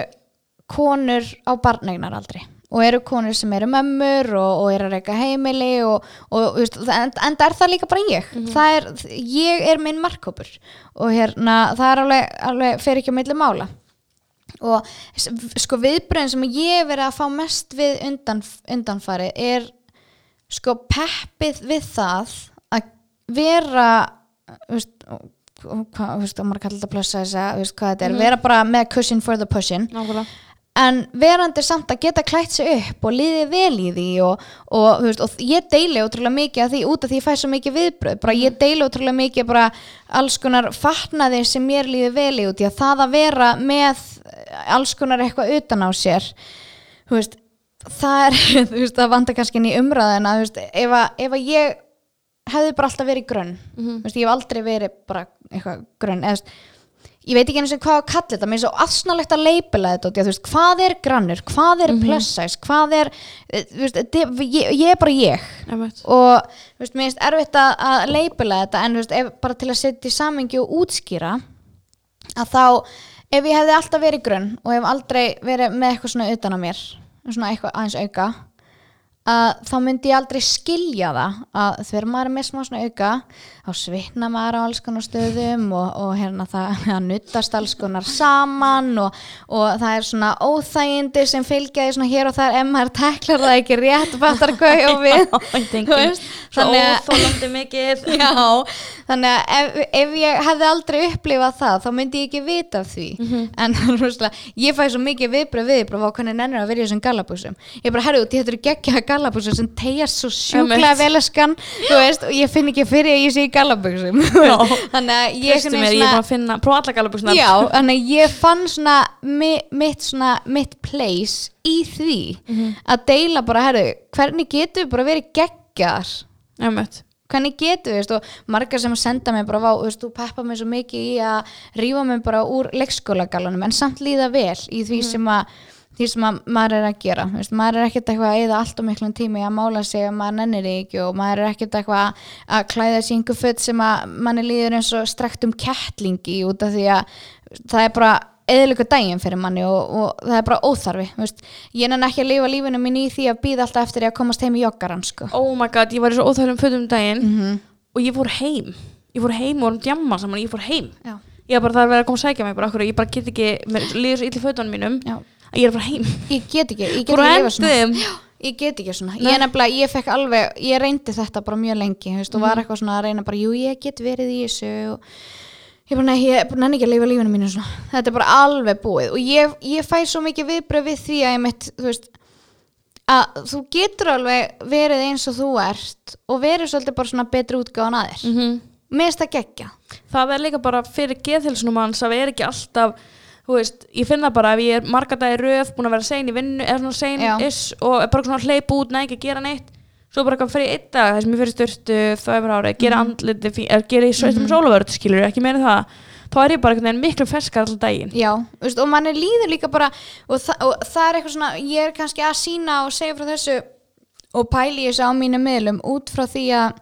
konur á barnegnaraldri og eru konur sem eru mömmur og, og eru að reyka heimili og, og veist, en, en það er það líka bara ég? Það er, ég er minn markkópur og hérna, það er alveg, alveg fer ekki á milli mála. Og sko viðbröðin sem ég verið að fá mest við undan, undanfari er sko peppið við það að vera veist, hvað, veist, og maður kallar þetta plussa þess að, veist hvað þetta er, vera bara með cushion for the pushing. Nákvæmlega en verandi samt að geta klætt sig upp og liði vel í því og, og, veist, og ég deili ótrúlega mikið af því út af því ég fæ svo mikið viðbröð bara ég deili ótrúlega mikið bara alls konar fatnaði sem mér líði vel í út í að það að vera með alls konar eitthvað utan á sér veist, það er <laughs> veist, það vantar kannski inn í umræðina ef að, ef að ég hefði bara alltaf verið grönn þú veist, ég hef aldrei verið bara eitthvað grönn eða ég veit ekki einu sem hvað að kalla þetta mér er svo aðsnalegt að leipila þetta út þú veist, hvað er grannur, hvað er plus size hvað er, eh, veist, þetta- ég, ég er bara ég Einmitt. og veist, mér finnst erfitt að, að leipila þetta en ef, bara til að setja í samingi og útskýra að þá ef ég hefði alltaf verið grunn og hef aldrei verið með eitthvað svona utan á mér svona eitthvað aðeins auka að þá myndi ég aldrei skilja það að þegar maður er með smá svona auka þá svitna maður á alls konar stöðum og, og hérna það, <laughs> nuttast alls konar saman og, og það er svona óþægindi sem fylgja því svona hér og þar ef maður teklar það ekki rétt <laughs> fattar hvað á við. <laughs> óþólandi mikið. Já, þannig að ef, ef ég hefði aldrei upplifað það þá myndi ég ekki vita af því. En rúslega, ég fæ svo mikið viðbröð viðbröð á hvernig nennir að vera í þessum gallabuxum. Ég bara, herru, þetta eru geggja gallabuxum sem tegjast svo Einmitt. velaskan og ég finn ekki fyrir að ég sé Já. <laughs> þannig að ég Kristu mér, ég er búin að finna, prófa alla galabúsnar Já, þannig að ég fann svona mi, mitt svona, mitt place í því að deila bara, herru, hvernig getur við bara verið Einmitt. hvernig getur við, margar sem senda mig bara, vá, þú peppa mig svo mikið í að rífa mig bara úr leikskólagalunum en samt líða vel í því sem að því sem að maður er að gera veist, maður er ekkert eitthvað að eða allt og miklum tíma í að mála sig og maður nennir ekki og maður er ekkert eitthvað að klæða sig einhver föt sem að manni líður eins og strekt um kettlingi út af því að það er bara eðlöku daginn fyrir manni og, og það er bara óþarfi veist. ég nenni ekki að lifa lífinu mín í því að býða alltaf eftir að komast heim í joggaran sko. oh my god, ég var í svo óþægilegum fötum um daginn mm og ég fór heim ég fór heim og vorum djamma ég fór heim Já. ég var bara það að vera að koma að sækja mig bara, ég bara get ekki, mér líður svo í fötunum mínum Já. Að ég er að fara heim. Ég get ekki, ég get ekki að lifa svona. <gasps> ég get ekki svona, ég nefnilega, ég fekk alveg ég reyndi þetta bara mjög lengi þú veist, og Mhm. var eitthvað svona að reyna bara, jú ég get verið í þessu og ég bara, nei, ég bara nenni ekki að lifa lífinu mínu svona, þetta er bara alveg búið og ég, ég fæ svo mikið viðbröð við því að ég mitt, þú veist að þú getur alveg verið eins og þú ert og verið svolítið bara svona betri útgáðan að þér. Mm mér finnst það geggja það er líka bara fyrir geðhilsunum hans að er ekki alltaf þú veist, ég finna bara ef ég er marga dagi röð búin að vera sein í vinnu eða svona sein is og er bara svona hleyp út, næ ekki að gera neitt. Svo bara kann fyrir einn dag þess að mér fyrir styrtu það er ára, gera Mhm. andliti er, gera í sveitum sólavörð skilur, ekki meira en það. Þá er ég bara einhvern veginn miklu ferskar alltaf daginn. Já, veist, og manni líður líka bara og, þa og það er eitthvað svona ég er kannski að sína og segja frá þessu og pæli þessu á mínu miðlum út frá því að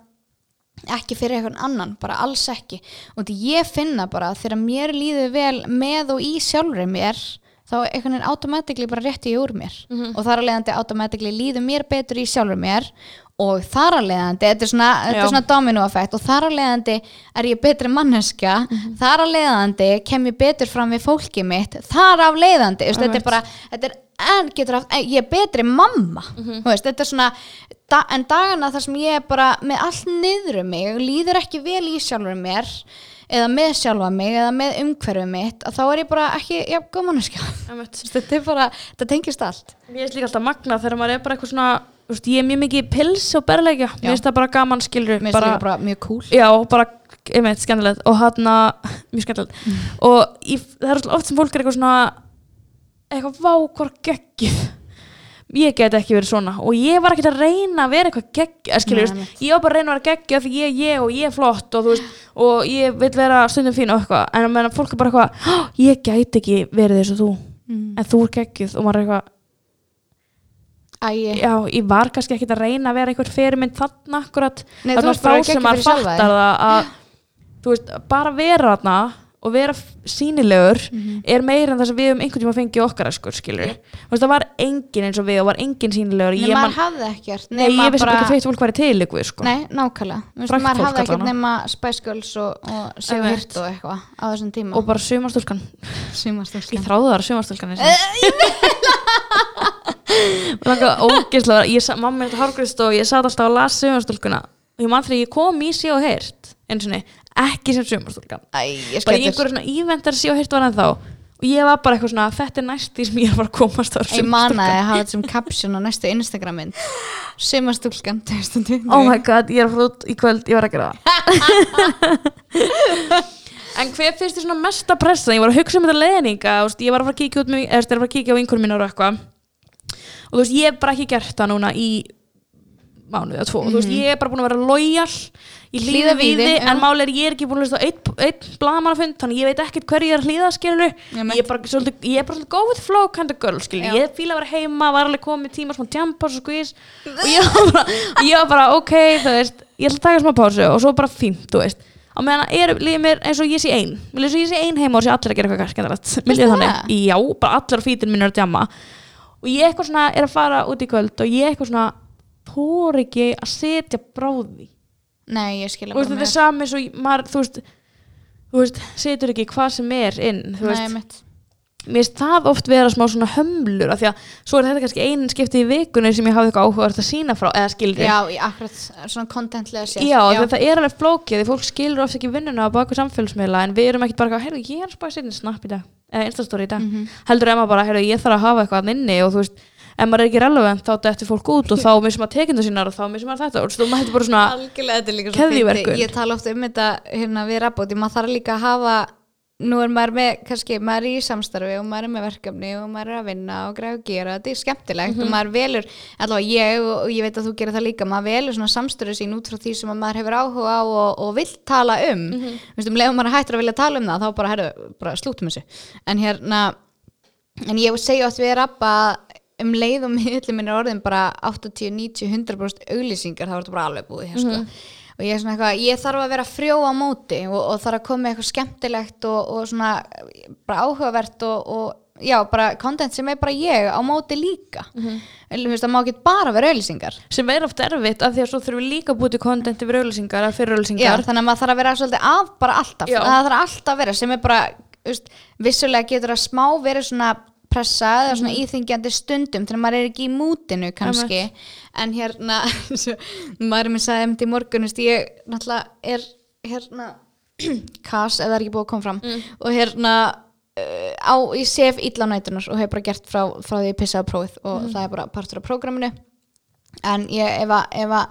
ekki fyrir einhvern annan, bara alls ekki. Og því ég finna bara þegar mér líður vel með og í sjálfri mér þá einhvern veginn automatically bara rétti ég úr mér. Og þar að leiðandi automatically líður mér betur í sjálfri mér og þar að leiðandi, þetta er svona, er svona domino effekt og þar að leiðandi er ég betri manneska þar að leiðandi kem ég betur fram við fólki mitt þar af leiðandi, veist, þetta er bara þetta er en getur eh, ég er betri mamma þú veist, þetta er svona da, en dagana þar sem ég er bara með allt niður um mig, líður ekki vel í sjálfur mér eða með sjálfa mig eða með umhverfið mitt að þá er ég bara ekki, já, góð Einmitt. <laughs> þetta er bara, þetta tengist allt. Mér finnst líka alltaf magna þegar maður er bara eitthvað svona veist, ég er mjög mikið pils og berleikja mér finnst það bara gaman skilur mér finnst það líka bara mjög cool. Já, bara, einmitt, skemmtilegt. Og hann <laughs> mjög skemmtilegt. Og ég, það er oft sem fólk er eitthvað svona eitthvað vá hvort geggið ég get ekki verið svona og ég var ekki að reyna að vera eitthvað veist, ég var bara að reyna að vera geggið því ég er ég og ég er flott og, veist, og ég vil vera stundum fín og eitthvað. En að meðan fólk er bara eitthvað "Há, ég gæti ekki verið eins og þú. Mm. en þú er geggið og maður er eitthvað Æ, já, ég var kannski ekki að reyna að vera einhver fyrirmynd þarna akkurat. Nei, Það þú ert bara geggjuð sem maður fyrir sjálfa að þú veist, bara vera þarna og vera f- sýnilegur er meira en það sem við um einhvern tíma fengið okkar eskur, skilur þú veist, það var engin eins og við og var engin sýnilegur Nei, ég, maður hafði ekkert nei, ég vissi bara ekki að feitt fólk væri til ykkur, sko. Nei, nákvæmlega. Maður hafði ekkert nema Girls og, og Sigur Einmitt. Hirt og eitthvað á þessum tíma. Og bara sumarstúlkan, <laughs> ég Sumarstúlkan þráði þar sumarstúlkan og það sa- mamma er þetta hárgrist og ég satt alltaf að lasa sumarstúlkuna. Og ég man þegar ég kom í sí og heyrt eins og ekki sem ég bara í einhverju svona íventar sí og heyrt var ennþá og ég var bara eitthvað svona, þetta er næst því sem ég var að komast á Ég manaði að hafa þetta sem caption á næstu Instagramin Sumarstúlkan 2020 oh my god, ég er út í kvöld ég var að gera það. <laughs> En hver finnst þér svona mesta pressa? Ég var að hugsa um þetta leðninga ég var að fara að kíkja er á einhverjum eitthvað. Og þú veist, ég hef bara ekki gert það núna í mánuði eða tvo, þú veist, ég er bara búin að vera lojal ég hlýða við þið, en máli er ég er ekki búin að hlusta einn ein blagamannafund, þannig ég veit ekkert hverju ég er að hlýða men- ég er bara svolítið, ég er bara svolítið go with flow kind of girl, skilur, Já. ég fíla að vera heima, var alveg komið tíma smá jump og squeeze. Og ég var bara, ég var bara ok, þú veist, ég ætla að taka smá pásu og svo bara fínt, þú veist. Á meðan er lífið mér eins og ég sé ein. Vil eins og ég sé ein heima og sé allir að gera eitthvað Mér já, bara allir á fítinn mín er að djamma. Og ég eitthvað svona er að fara út í kvöld og ég eitthvað svona pór ekki að setja bráði Nei, ég skilja og veist, þetta er sami svo maður, þú veist þú veist, setur ekki hvað sem er inn þú Nei, veist, mitt mér finnst það oft vera smá svona hömlur af því að svo er þetta kannski einin skipti í vikunni sem ég hafði eitthvað áhugavert að sína frá eða skilri Já, í akkurat svona contentlega sér Já, þetta er alveg flókið því fólk skilur ofta ekki vinnuna á baku samfélagsmiðla en við erum ekkert bara, heyrðu, ég er að spáði sérni snapp í dag eða instastóri í dag. Mhm. heldur maður bara, heyrðu, ég þarf að hafa eitthvað inni og þú veist, ef maður er ekki relevant þá dettur fólk út og þá <laughs> missum maður tekindu sínar og þá missum maður þetta. Og þú hættir bara svona er fyndið. Ég tala ofta um þetta hérna við rappóti, maður þarf líka að hafa nú er maður með, kannski, maður er í samstarfi og maður er með verkefni og maður er að vinna og græða og gera, þetta er skemmtilegt og maður velur, allavega ég og ég veit að þú gerir það líka, maður velur svona samstöru sín út frá því sem að maður hefur áhuga á og, og vill tala um, mm -hmm. um leiðum maður hættur að vilja tala um það, þá bara, herru, bara slúttum þessu, en hérna en ég segja oft við rappa um leið og miðlum minn er orðin bara 80, 90, 100% auglýsingar þá er þetta bara alveg búið hér, sko. og ég er svona eitthvað, ég þarf að vera frjó á móti og, og þarf að koma með eitthvað skemmtilegt og, og svona bara áhugavert og, og já, bara content sem er bara ég á móti líka mm -hmm. veist, það má ekki bara vera auglýsingar sem er oft erfitt af því að svo þurfum við líka að búið til kontent yfir auðlýsingar eða fyrir já, auðlýsingar þannig að maður þarf að vera svolítið að bara alltaf, Já. það þarf alltaf að vera sem er bara, veist, vissulega getur að smá verið svona pressa eða svona íþingjandi stundum þegar maður er ekki í mútinu kannski. En hérna, <laughs> maður minn sagði um til morgun, veist, ég náttúrulega er hérna <clears throat> kas, ef það er ekki búið að koma fram. Og hérna uh, á, ég sef illa á nætunar og hef bara gert frá, frá því ég pissaði prófið og það er bara partur af prógraminu. En ég, ef að,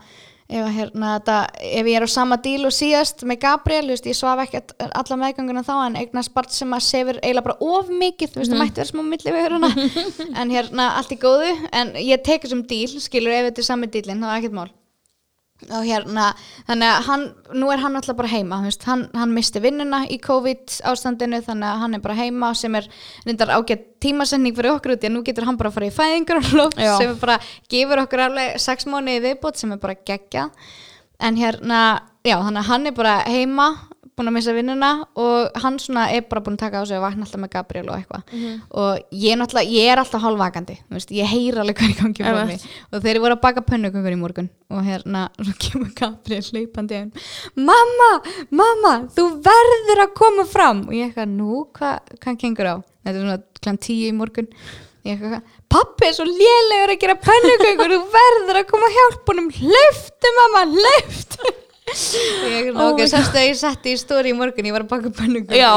ef hérna, þetta, ef ég er á sama díl og síðast með Gabriel, veist, ég svaf ekki alla meðganguna þá en eignast barn sem að sefur eiginlega bara of mikið, þú veist, það mætti vera smá milli við hana, <laughs> en hérna allt í góðu, en ég tek þessum díl skilur ef þetta er sami dílinn, þá er ekkert mál og hérna, þannig að hann, nú er hann alltaf bara heima, veist, hann, hann misti vinnuna í COVID ástandinu þannig að hann er bara heima sem er reyndar ágætt tímasending fyrir okkur út í að nú getur hann bara að fara í fæðingur Já. sem er bara, gefur okkur alveg sex mánuði í viðbót sem er bara geggjað en hérna, já, þannig að hann er bara heima búin að missa vinnuna og hann svona er bara búin að taka á sig og vakna alltaf með Gabriel og eitthvað. Og ég er ég er alltaf hálfvakandi veist, ég heyr alveg er í gangi frá Einmitt. mig. Og þeir voru að baka pönnukökur í morgun og hérna, kemur Gabriel hleypandi inn, mamma, mamma þú verður að koma fram. Og ég eitthvað, nú, hvað hva kengur á? Þetta er svona klant tíu í morgun. Pappi er svo lélegur að gera pönnukökur, þú verður að koma honum, hleyftu mamma, hleyftu ég, Oh ok, my sástu að ég setti í stóri í morgun ég var að baka. <laughs> Já,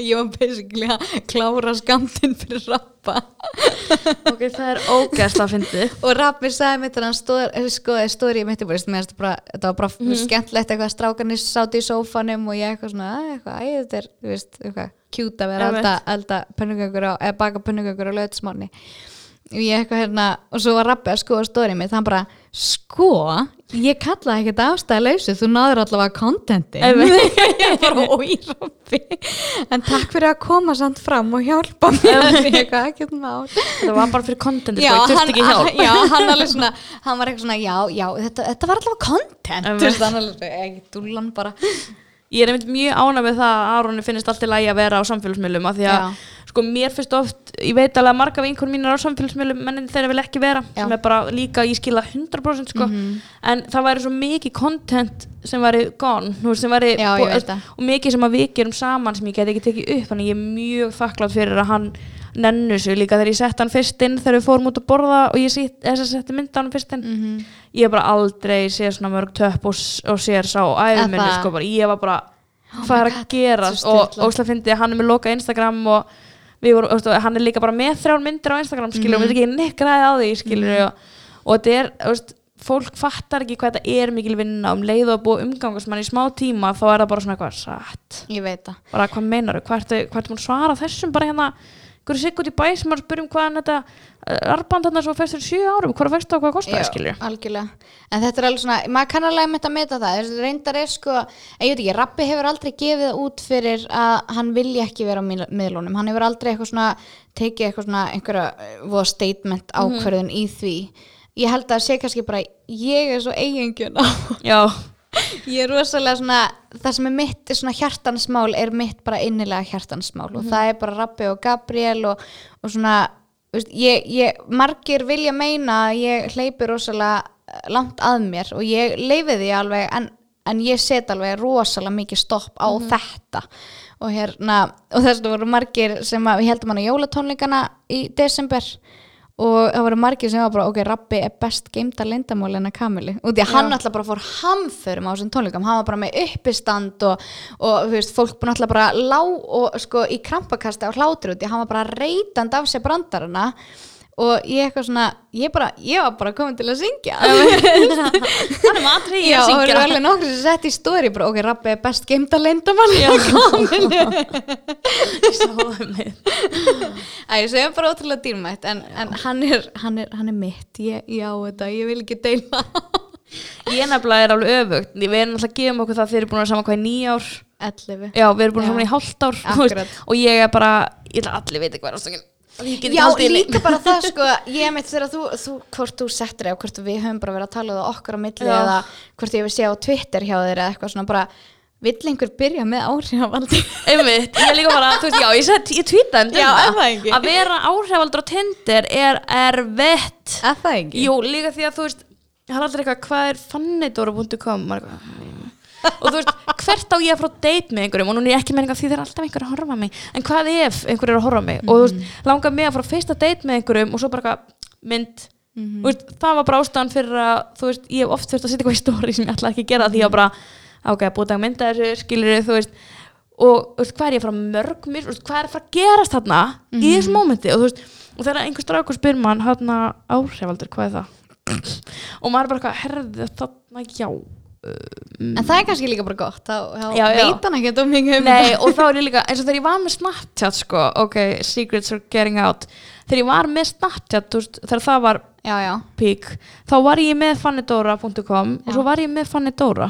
ég var basically að klára skamtinn fyrir rappa ok, það er ógæst að fyndi og Rappi sagði mitt að stóð, skoði stóri mitt finnst bara, þetta var bara Mhm. skemmtlegt eitthvað strákarnir sátt í sófanum og ég eitthvað svona, "Æ, eitthvað, æ, þetta er þú veist, eitthvað, kjút að vera eða baka pönnukökur á löðsmáni og ég eitthvað hérna og svo var Rappi að skoða stóri mitt hann bara, sko ég kallaði ekkert ástæði lausu þú náður allavega kontenti <laughs> ég bara, oi Rappi en takk fyrir að koma samt fram og hjálpa mér. Eitthvað, <laughs> ekkert mál. Það var bara fyrir content já, sko, þurfti ekki hjálp. já, hann alveg svona hann var eitthvað svona, já, já, þetta, þetta var allavega content. Einmitt. þú veist, hann alveg, ekki dúllan bara. Ég er einmitt mjög ánæg með það að Aroni finnist allt í lagi að vera á samfélagsmiðlum af því að. Sko mér finnst oft, ég veit alveg að marga vinkur mínar á samfélagsmiðlum menn þeirra vil ekki vera Já. sem er bara líka, ég skila 100% sko Mhm. en það væri svo mikið content sem væri gone, sem væri Já, ég og mikið sem að við gerum saman sem ég get ekki tekið upp þannig ég er mjög þakklátt fyrir að hann nennu sig líka þegar ég sett hann fyrst inn þegar við fórum út að borða og ég setti mynda hann fyrst inn Mhm. ég hef bara aldrei séð svona mörg töpp og, og sér sá á æfum minni það? sko bara, ég var bara hvað er að gera svo og sturlað. óslega fyndi að hann er með loka Instagram og vorum, veist, hann er líka bara með þrjár myndir á Instagram skilur Mhm. og við erum ekki nekraði á því skilur og, og þetta er, veist, fólk fattar ekki hvað þetta er mikil vinna um leið og búið umgangast mann í smá tíma þá er það bara svona eitthvað satt. Ég veit það. Bara hvað meinar hvað ertu múin að svara þessum bara hérna, hverju sigg út í bæ sem að spyrjum hvaðan þetta uh, arband þarna sem fyrir sjö árum, hvað fæst það og hvað kostaði skilur algjörlega. En þetta er alveg svona, maður kann alveg með að meta það. Þessi reyndar er sko, ég veit ekki Rappi hefur aldrei gefið það út fyrir að hann vilja ekki vera á miðl- miðlunum. Hann hefur aldrei eitthvað svona tekið eitthvað svona einhverja voða statement ákverðun í því. Ég held að það sé kannski bara ég er svo eigingjön á já, ég er rosalega svona það sem er mitt svona hjartansmál er mitt bara innilega hjartansmál og það er bara Rappi og Gabriel og, og svona veist, ég, ég, margir vilja meina að ég hleypi rosalega langt að mér og ég leifi því alveg en, en ég set alveg rosalega mikið stopp á þetta. Og hérna og þess að voru margir sem að við heldum hann á jólatónleikana í desember og það voru margir sem var bara ok, Rappi er best geimta leyndamál en að Kamili og því að hann alltaf bara fór hamförum á þessum tónleikum, hann var bara með uppistand og, og þú veist, fólk búin alltaf bara lá og sko í krampakasti á hlátri út því hann var bara reytand af sér brandarana og ég eitthvað svona, ég bara, ég var bara komin til að syngja. <laughs> Er matrið Já, að og það syngja eru alveg nokkur sem sett í stóri bara, ok, Rappi er best geimta leyndamál Já, <laughs> <laughs> Ég sá það með. Æ, sem er bara ótrúlega dýrmætt en, en hann, er, hann, er, hann er mitt. Ég, já, þetta, ég vil ekki deila. Ég nefnilega er alveg öfugt. Við erum alltaf að gefa okkur það þeir eru búin að saman hvað í nýja ár. 11 Já, við erum búin að saman í hálft ár. Og ég er bara, ég ætla allir veit ekki hvað er ástöngin Já, líka bara það sko, <laughs> ég meit þegar þú, þú hvort þú settir eða hvort við höfum bara verið að tala það okkar á milli Já. eða hvort ég vil sé á Twitter hjá þér eða eitthvað svona bara vill einhver byrja með áhrifavaldi <laughs> Einmitt, ég líka bara, þú veist, já, ég, set, ég tweeta um Já, það ekki? Að vera áhrifaldur á Tinder er erfitt að það ekki? Jú, líka því að þú veist Það er aldrei eitthvað, hvað er fannidóra.com "Mm." Og þú veist, hvert á ég að frá date með einhverjum? Og nú er ég ekki með einhverjum því það er alltaf einhver að horfa mig. En hvað ef einhver er að horfa mig? Og þú veist, langar mig að fara fyrsta date með einhverjum og svo bara mynd. Þú veist, það var bara ástæðan fyrir að þú veist, ég hef oft þurft að setja eitthvað í stóri sem ég ætla ekki að gera því að bara, ok, búið að taka mynda þessu skilur þú veist. Og veist, hvað er ég að fara mörg mér, hvað er að fara að gerast þarna í þessu mómenti? Og og þegar einhver strákur spyr mann áhrifaldur, hvað er það? <clears throat> Og maður er bara herðu þarna, já En það er kannski líka bara gott, þá, þá Já, já. veit hann ekki um mikið um Nei, og þá er ég líka, eins og þegar ég var með Snapchat sko, ok, secrets are getting out. Þegar ég var með Snapchat, þú veist, þegar það var Já, já. peak, þá var ég með fannidora.com og svo var ég með fannidora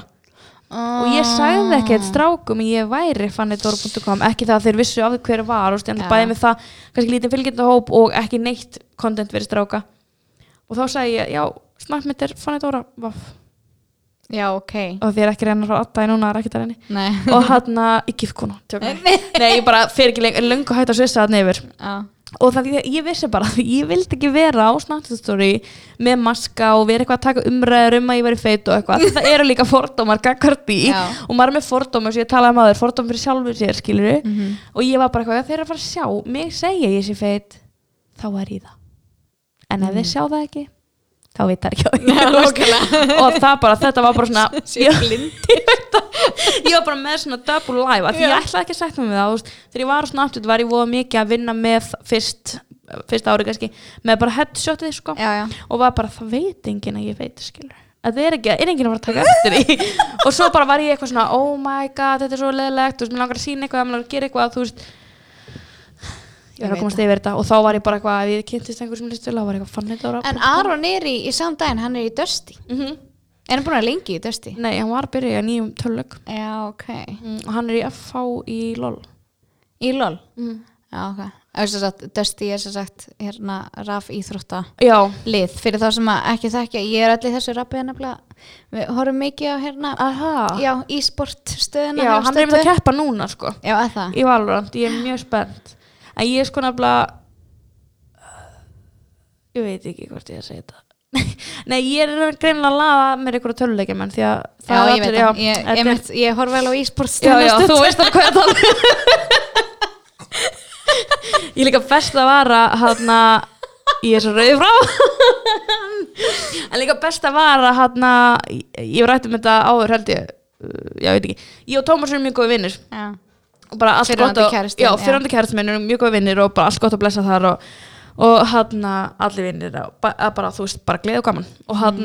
og ég sagði ekkert strákum ég væri fannidora.com ekki það að þeir vissu af því hver var og stjæðan Já. bæði með það, kannski lítið fylgjendahóp og ekki neitt content verið stráka. Og þá sagði ég, já, snart mitt er fannidora vaff. Já, ok. Og því er ekki reyna frá atta í núna, er ekki það reyni Nei. Og hann að, ég gif kona tjókum. nei, ég bara fer ekki lengur, löngu hægt að svissa það nefur Já, og það ég, ég vissi bara, <laughs> ég vildi ekki vera á story með maska og vera eitthvað að taka umræður um að ég veri feit og eitthvað, það eru líka fordómar gagart í Já. og maður er með fordómar sem ég talaði um aður, fordómar fyrir sjálfur sér skilur Mhm. og ég var bara eitthvað, "Já, þeir eru að fara að sjá mig segja ég sé feit, þá er ég það. En ef þeir sjá það ekki þá veit það ekki á <laughs> því og það bara, þetta var bara svona <laughs> <laughs> ég, ég, það. ég var bara með svona double live af því ég ætlaði ekki að með það þú veist, þegar ég var á Snapchat var ég voða mikið að vinna með fyrst, fyrst ári kannski með bara headshotið sko. Og var bara, það veit enginn að ég veit skilur að það er ekki, er enginn að fara að taka eftir því? Og svo bara var ég eitthvað svona oh my god, þetta er svo leðilegt, þú veist, mér langar að sína eitthvað mér langar að gera eitthvað, þú veist ég var að komast yfir þetta. Og þá var ég bara eitthvað, ef ég kynntist einhver sem listu þá var ég eitthvað fann þetta En Aron er í, í saman daginn, hann er í Dusty. Mm Er hann búin að lengi í Dusty? nei, hann var að byrja í nýjum tölug Já, ok. Mm, og hann er í FH í LOL. Í LOL? mm. Já, ok. Það sagt, Dusty er sem sagt hérna raf íþrótta já, lið. Fyrir þá sem að ekki þekkja ég er allir þessu rappið nefnilega. Við horfum mikið á hérna Aha. já, e-sport stöðuna Já, hann er Stöð með að keppa núna sko. Já, að það? Í Valorant, ég er mjög spennt en ég er sko nefnilega ég veit ekki hvort ég er að segja þetta. <laughs> Nei, ég er greinilega að laða mér einhverja töluleikja menn því að það er ég allir- það, ég, ég, er- ég, ég horf vel á e-sport Já, já, þú veist alveg hvað ég tala um. <laughs> Ég líka best að vara hann ég er svo rauð frá. <laughs> En líka best að vara hann ég, ég var rætt um þetta áður held ég. Uh, já, veit ekki, ég og Tómas erum mjög góði vinnir já, og bara allt Fyrrverandi gott og, kærastinn, já, fyrrandi kærastin minn erum mjög góði vinnir og bara allt gott að blessa þar og, og hann allir vinnir að bara, þú veist, bara gleð og gaman. Og hann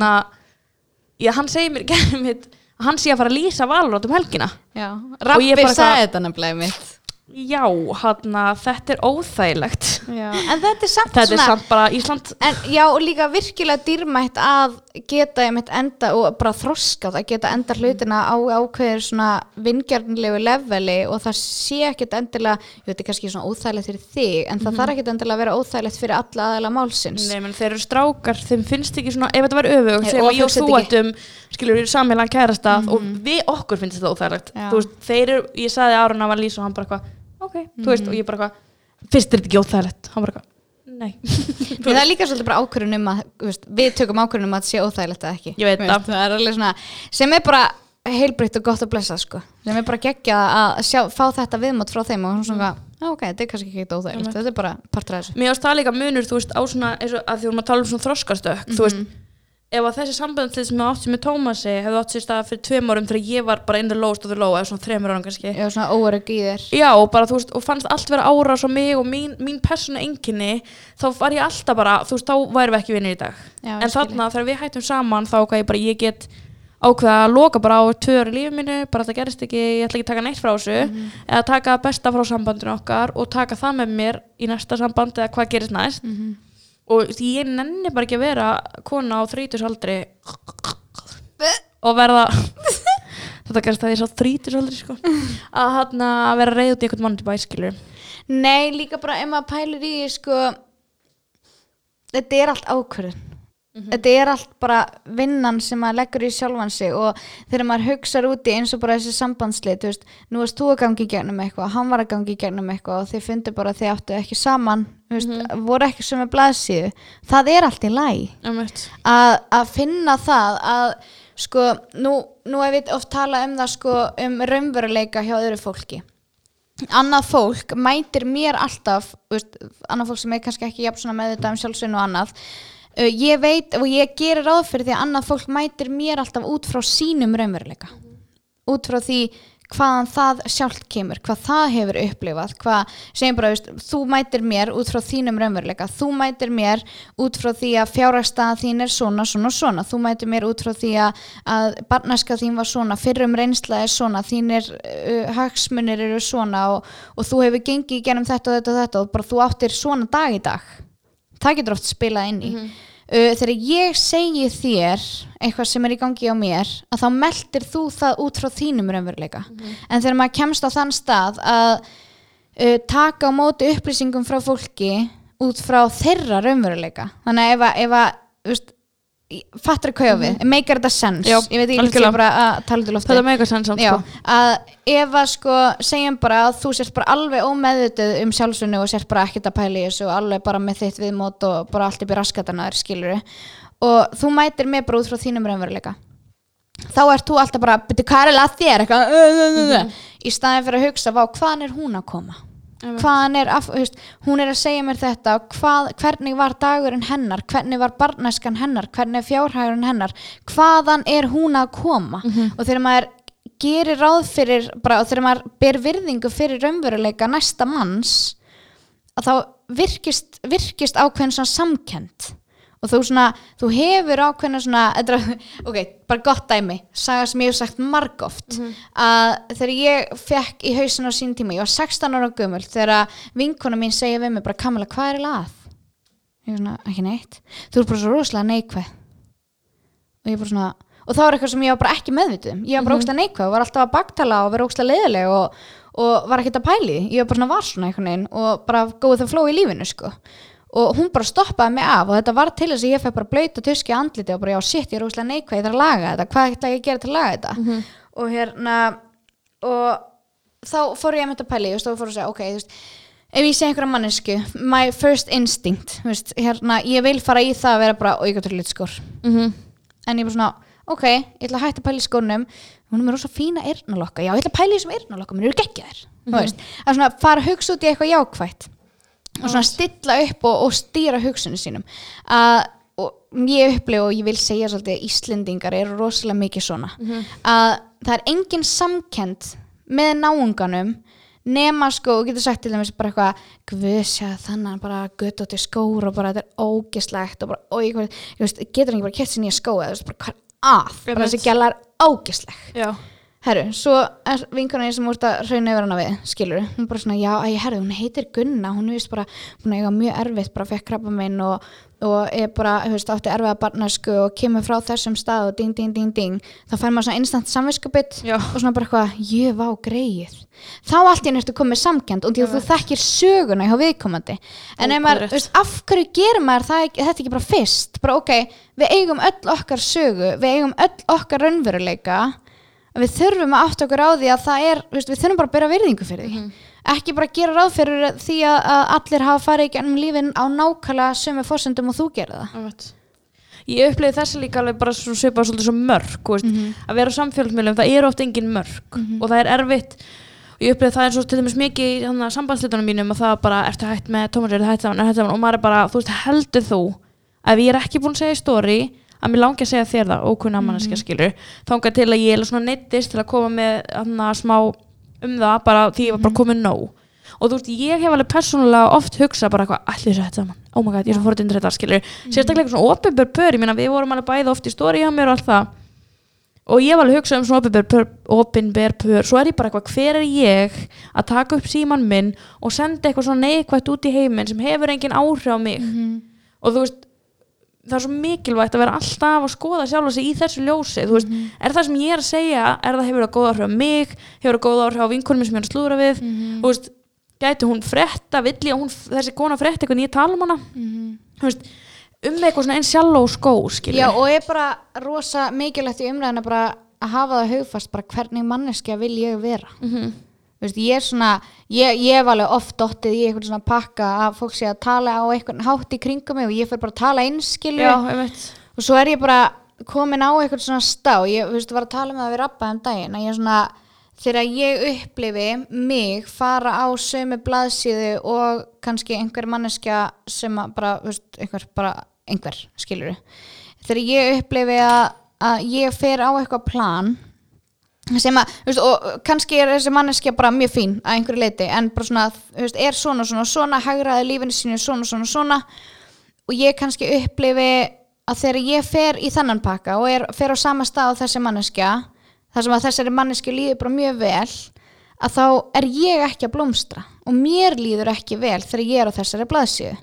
já, hann segir mér gerðum <laughs> mitt að hann sé að fara að lýsa valrót um helgina. Já. Og ég Rappi bara sagði þetta nefnilega mitt Já, hann þetta er óþægilegt. Já. en þetta er samt Þetta er svona samt bara Ísland. En já, og líka virkilega dýrmætt að geta einmitt enda og bara þroskað að geta enda hlutina á ákveðir svona vingjarnlegu leveli og það sé ekkert endilega, ég veit kannski svona óþægilegt fyrir þig, en það þarf ekkert endilega að vera óþægilegt fyrir alla aðeila málsins. Nei, menn þeir eru strákar, þeim finnst ekki svona ef þetta var öfugt, að ég og þú ættum skilur við sammelan kærasta og við okkur finnst þetta óþægilegt Já. þú veist, þeir eru, ég sagði Aron að var lýs og hann bara eitthvað, ok, þú veist, og ég bara eitthvað finnst þér þetta ekki óþægilegt, hann bara eitthvað nei, <laughs> það er líka svolítið bara ákvörðun um að veist, við tökum ákvörðun um að þetta sé óþægilegt eða ekki. Ég veit Þú það. Það er alveg svona, sem er bara heilbritt og gott að blessa sko. sem er bara geggja að sjá, fá þetta viðmátt frá þeim og svona, mm. ok, þetta er kannski ekki eitthvað óþægilegt, þetta er bara partur af þessu. mér ást það líka munur, þú veist, á svona að því að tala um svona þroskastökk þú veist, ef að þessi sambandslið sem ég átti með Tómasi hefði átt sér stað fyrir tveim árum þegar ég var bara in the lowest of the low eða svona þreimur árum kannski Já, svona óörug í þér. Já, og bara þú veist, og fannst allt vera árás á mig og mín, mín persónu enginni þá var ég alltaf bara, þú veist, þá værum við ekki vinnir í dag Já, en þarna þegar við hættum saman þá hvað ég bara, ég get ákveða að loka bara á tvör í lífið mínu, bara það gerist ekki ég ætla ekki að taka neitt frá þessu Mhm. eða taka besta frá sambandinu okkar og taka það með mér í næsta samband eða hvað gerist næst Mhm. Og ég nenni bara ekki að vera kona á þrítusaldri og verða <laughs> þetta gerist það ég sá þrítusaldri sko. Að hann að vera reyð út í einhvern mann til bæskilur Nei, líka bara ef maður pælir í sko þetta er allt ákvörðun þetta er allt bara vinnan sem maður leggur í sjálfan sig og þegar maður hugsar úti eins og bara þessi sambandslið þú veist, nú varst þú að gangi í gegnum eitthvað hann var að gangi í gegnum eitthvað og þið fundu bara að þið áttu ekki saman þú veist, voru ekki sem er blaðsíðu. Það er allt í læg Einmitt. að, að finna það að sko, nú, nú hef ég oft talað um það sko um raunveruleika hjá öðru fólki. Annað fólk mætir mér alltaf veist, annað fólk sem er kannski ekki jafn svona með þetta um sjálfsveinu og annað ég veit og ég gerir ráð fyrir því að annað fólk mætir mér alltaf út frá sínum raunveruleika. Út frá því hvaðan það sjálft kemur, hvað það hefur upplifað, hvað, segjum bara, veist, þú mætir mér út frá þínum raunveruleika, þú mætir mér út frá því að fjárhagstaða þín er svona, svona, svona, þú mætir mér út frá því að, að barnaska þín var svona, fyrrum reynsla er svona, þínir uh, hagsmunir eru svona og, og þú hefur gengið í genum þetta og þetta og þetta og bara þú áttir svona dag í dag. Það getur oft spilað inn í. Uh, þegar ég segi þér eitthvað sem er í gangi á mér að þá meldir þú það út frá þínum raunveruleika. En þegar maður kemst á þann stað að uh, taka á móti upplýsingum frá fólki út frá þeirra raunveruleika. Þannig að ef að, ef að veist, fattar að kauða við, meikar þetta sens Já, ég veit ekki, ég bara að tala til lofti þetta mega sann samt sko. að ef að sko segjum bara að þú sért bara alveg ómeðvituð um sjálfsunni og sért bara ekkert að pæla í þessu og alveg bara með þitt viðmót og bara allt upp í raskatana þér skilur og þú mætir mig bara út frá þínum raunveruleika. Þá ert þú alltaf bara, betur hvað er að þér? Eitthvað, uh, uh, í staðin fyrir að hugsa, vá, hvaðan er hún að koma. Hvaðan er, af, veist, hún er að segja mér þetta hvað, hvernig var dagurinn hennar hvernig var barnæskan hennar hvernig er fjárhægurinn hennar hvaðan er hún að koma? Og þegar maður gerir ráð fyrir bara, og þegar maður ber virðingu fyrir raunveruleika næsta manns þá virkist, virkist ákveðin samkend og þú svona, þú hefur ákveðina svona, er, ok, bara gott dæmi saga sem ég hef sagt margóft að þegar ég fekk í hausin á sín tíma, ég var 16 ára gömul þegar vinkona mín segja við mig bara, Kamila, hvað er eiginlega að? Ég er svona, ekki neitt. Þú er bara svo rosalega neikvæð. Og ég bara svona og það var eitthvað sem ég var bara ekki meðvituð um. ég var bara ógstlega neikvæð og var alltaf að baktala og vera ógstlega leiðileg og, og var ekkert að pæli ég var bara svona var svona einhvern veginn og bara góð það fló í lífinu sko og hún bara stoppaði mig af og þetta var til þess að ég fekk bara blöyta tuski á andliti og bara já shit ég er óslega neikvæð, ég þarf að laga þetta. Hvað ætla ég að gera til að laga þetta? Og hérna og þá fór ég að mynda pæli og fór að segja ok, þú veist ef ég sé einhverja mannesku, my first instinct þú veist, hérna, ég vil fara í það að vera bara auðvitað skór Mhm. en ég er bara svona, ok, ég ætla að hætta að pæla í skónum hún er rosa fína eyrnalokka. Já, ég ætla að pæla í þessum eyrnalokka, mér eru geggjaðir mm -hmm. veist, að svona fara að hugsa út í eitthvað jákvætt og svona stilla upp og, og stýra hugsunum sínum. Að ég upplif og ég vil segja svolítið að Íslendingar eru rosalega mikið svona. Að það er engin samkend með náunganum nema sko, og getur sagt til dæmis bara eitthvað guðsja þannig bara göttótti skór og bara þetta er ógislegt og bara, oi, getur ekki bara kett sér nýja skó eða þú veist, bara hvað er að, bara þessi gæla er ógisleg Já. Herru, svo er vinkonin sem úr að rauna yfir hana við, skilur hún bara svona, já, æ, herru, hún heitir Gunna hún er vist bara, hún er mjög erfitt bara fekk krabba minn og, og er bara, þú veist, átti erfiða barnasku og kemur frá þessum stað og ding, ding, ding, ding. Þá fær maður svona instant samviskupið Já. og svona bara eitthvað, ég vá greið þá allt í einu ertu komið samkend og því að þú þekkir söguna hjá viðkomandi. En ef maður, þú veist, af hverju gerir maður það, þetta ekki bara fyrst? Bara ok, við eigum öll okkar sögu við eigum öll okkar raunveruleika við þurfum að átta okkur á því að það er, þú veist, við þurfum bara að bera virðingu fyrir því. Ekki bara gera ráð fyrir því að, að allir hafa farið í gennum lífin á nákvæmlega sömu fórsendum og þú gera það. Einmitt. Ég upplifði þessi líka alveg bara svo svipað svolítið svo mörg veist, að vera á samfélagsmiðlum, það eru oft engin mörg og það er erfitt. Og ég upplifði það eins og til dæmis mikið í sambandslitunum mínum að það bara, ertu hætt með Tómas, ertu hætt saman, ertu hætt saman og maður er bara, þú veist, heldur þú ef ég er ekki búin að segja í story að mér langi að segja þér það, ókunna mm -hmm. skilur þangað til að ég er svona neittist til að koma með hana, smá um það bara því ég var bara komið nóg. Og þú veist, ég hef alveg persónulega oft hugsað bara eitthvað, allir þessu hætt saman? Oh my god, ég er svo fórið undir þetta, skilur sérstaklega eitthvað svona opinber pör, ég meina við vorum alveg bæði oft í story hjá mér og allt það. Og ég hef alveg hugsað um svona opinber pör, svo er ég bara eitthvað, hver er ég að taka upp síman minn og senda eitthvað svona neikvægt út í heiminn sem hefur engin áhrif á mig? Og þú veist það er svo mikilvægt að vera alltaf að skoða sjálfa sig í þessu ljósi, veist er það sem ég er að segja, er það hefur það góð áhrif á mig hefur það góð áhrif á vinkonum sem ég er að slúðra við þú veist, gæti hún villi að hún, þessi kona fretta eitthvað nýja tala um hana? Þú veist, um eitthvað svona einn sjálf og skó skilur Já, og er bara rosa mikilvægt í umræðina að hafa það hugfast bara hvernig manneskja vil ég vera. Mhm. Veist, ég er svona ég, ég hef alveg oft dottið í eitthvað svona pakka að fólk sé að tala á eitthvað hátt í kringum mig og ég fyrir bara að tala einskilju og svo er ég bara komin á eitthvað svona stá. Ég veist, var að tala með það við rabba um daginn að ég er svona þegar ég upplifi mig fara á sömu blaðsíðu og kannski einhver manneskja sem bara, veist, einhver bara einhver, skilur þegar ég upplifi að, að ég fer á eitthvað plan sem að, þú veist, og kannski er þessi manneskja bara mjög fín að einhverju leiti en bara svona, þú veist, er svona, svona, svona hagraði lífinu sínu svona, svona, svona. Og ég kannski upplifi að þegar ég fer í þennan pakka og er, fer á sama stað á þessi manneskja þar sem að þessari manneskju líður bara mjög vel að þá er ég ekki að blómstra og mér líður ekki vel þegar ég er á þessari blaðsíðu.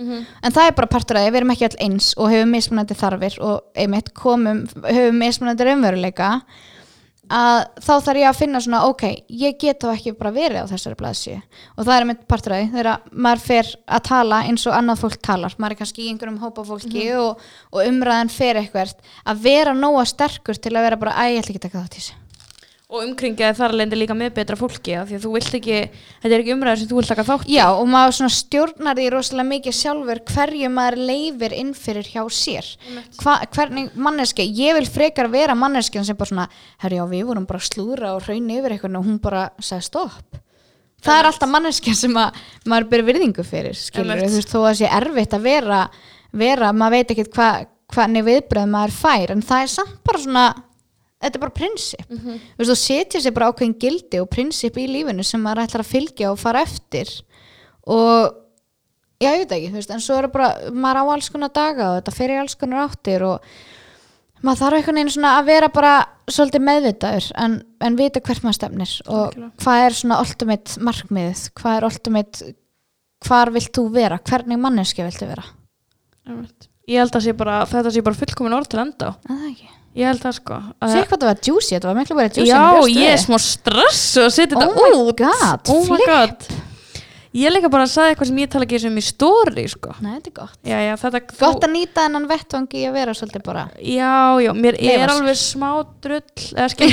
En það er bara partur að því, við erum ekki all eins og höfum mismunandi þarfir og einmitt komum, höfum mismunandi raunveruleika að þá þarf ég að finna svona ok, ég get þá ekki bara verið á þessari blaðsíu og það er mitt því þegar maður fer að tala eins og annað fólk talar, maður er kannski í einhverjum hópa fólki og, og umræðan fer eitthvað að vera nóga sterkur til að vera bara, æ, ég ætla ekki að taka þátt í þessu og umkringjaði þar alveg líka með betra fólki af því að þú vilt ekki, þetta er ekki umræður sem þú vilt taka þátt í. Já, og maður stjórnar því rosalega mikið sjálfur hverju maður leifir inn fyrir hjá sér. Hva, hvernig manneski, ég vil frekar vera manneskjan sem bara svona, herri já, við vorum bara að slúðra og hraun yfir eitthvað og hún bara sagði stopp. Það er alltaf manneskjan sem að, maður byrja virðingu fyrir, skilur þú veist, þó að sé erfitt að vera, vera maður veit ekkert hva, hvernig viðbröð maður fær, en það er samt bara svona, þetta er bara prinsip þú veist, þú setja sér bara ákveðin gildi og prinsip í lífinu sem maður ætlar að fylgja og fara eftir og já, ég veit ekki, þú veist, en svo er bara maður á alls konar daga og þetta fer í alls konar áttir og maður þarf einhvern veginn svona að vera bara svolítið meðvitaður en, en vita hvert maður stefnir og Algjörlega. hvað er svona ultimate markmiðið, hvað er ultimate hvar vilt þú vera, hvernig manneski viltu vera Einmitt. Ég held að sé bara, þetta sé bara fullkomin orð til enda á. Er það ekki? Ég held það sko. að- Sér hvað það var juicy, þetta var miklu bara juicy Já, ég er smá stress og setja Oh þetta my út. God, Oh my god. ég líka bara að sagði eitthvað sem ég tala ekki sem í stóri sko. Nei, þetta er gott. Já, já, þetta, Gott að nýta þennan vettvangi að vera svolítið bara já, já, mér Leyfa er alveg smá drull <laughs> eða skil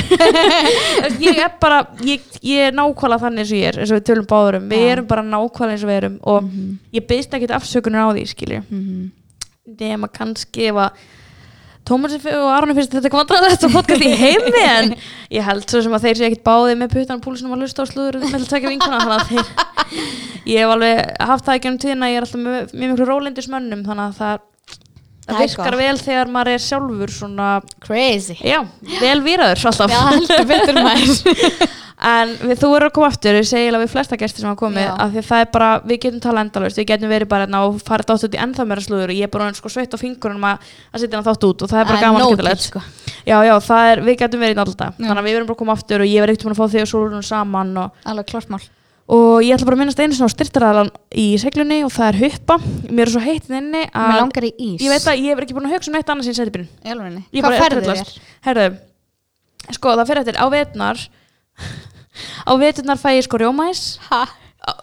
ég er bara, ég, ég er nákvæmlega þannig eins og ég er, eins og við tölum báðurum við erum bara nákvæmlega eins og við erum og Mhm. ég byggst ekkert afsökunar á því skilji, Mhm. nema kannski ef að Tómas og Arne finnst þetta kvandra þetta podcast í heimi en ég held svo sem að þeir sé ekkert báði með puttan púlsunum að lusta á slúður með að taka vinkuna þannig að þeir <laughs> ég hef alveg haft það ekki um tíðina ég er alltaf með mjög miklu rólindismönnum þannig að það, Það virkar vel þegar maður er sjálfur svona, Crazy. Já, vel výraður alltaf. Já, heldur betur maður <laughs> en við, þú eru að koma aftur, ég segi eiginlega við flesta gestir sem hafa komið, af því að það er bara við getum talað endalaust, við getum verið bara hérna og farið þátt út í ennþá meira slúður og ég er bara sko sveitt á fingurinn að, að setja hann þátt út og það er bara gaman og skemmtilegt. sko. Já, já, það er, við getum verið í alltaf. Þannig að við verum bara að koma aftur og ég verið ekkert búin að fá þig og Sólrún saman og, Alveg klart mál. Og ég ætla bara að minnast einu svona styrtaraðalan í seglunni og það er huppa. Mér er svo heitt inni Mér að langar í ís. Ég veit að ég hef ekki búin að hugsa um neitt setjubílinn Í Ég Hvað bara ferðu tröllast. þér? Herðu, sko það fyrir eftir. Á vetnar Á vetnar fæ ég sko rjómaís. Ha?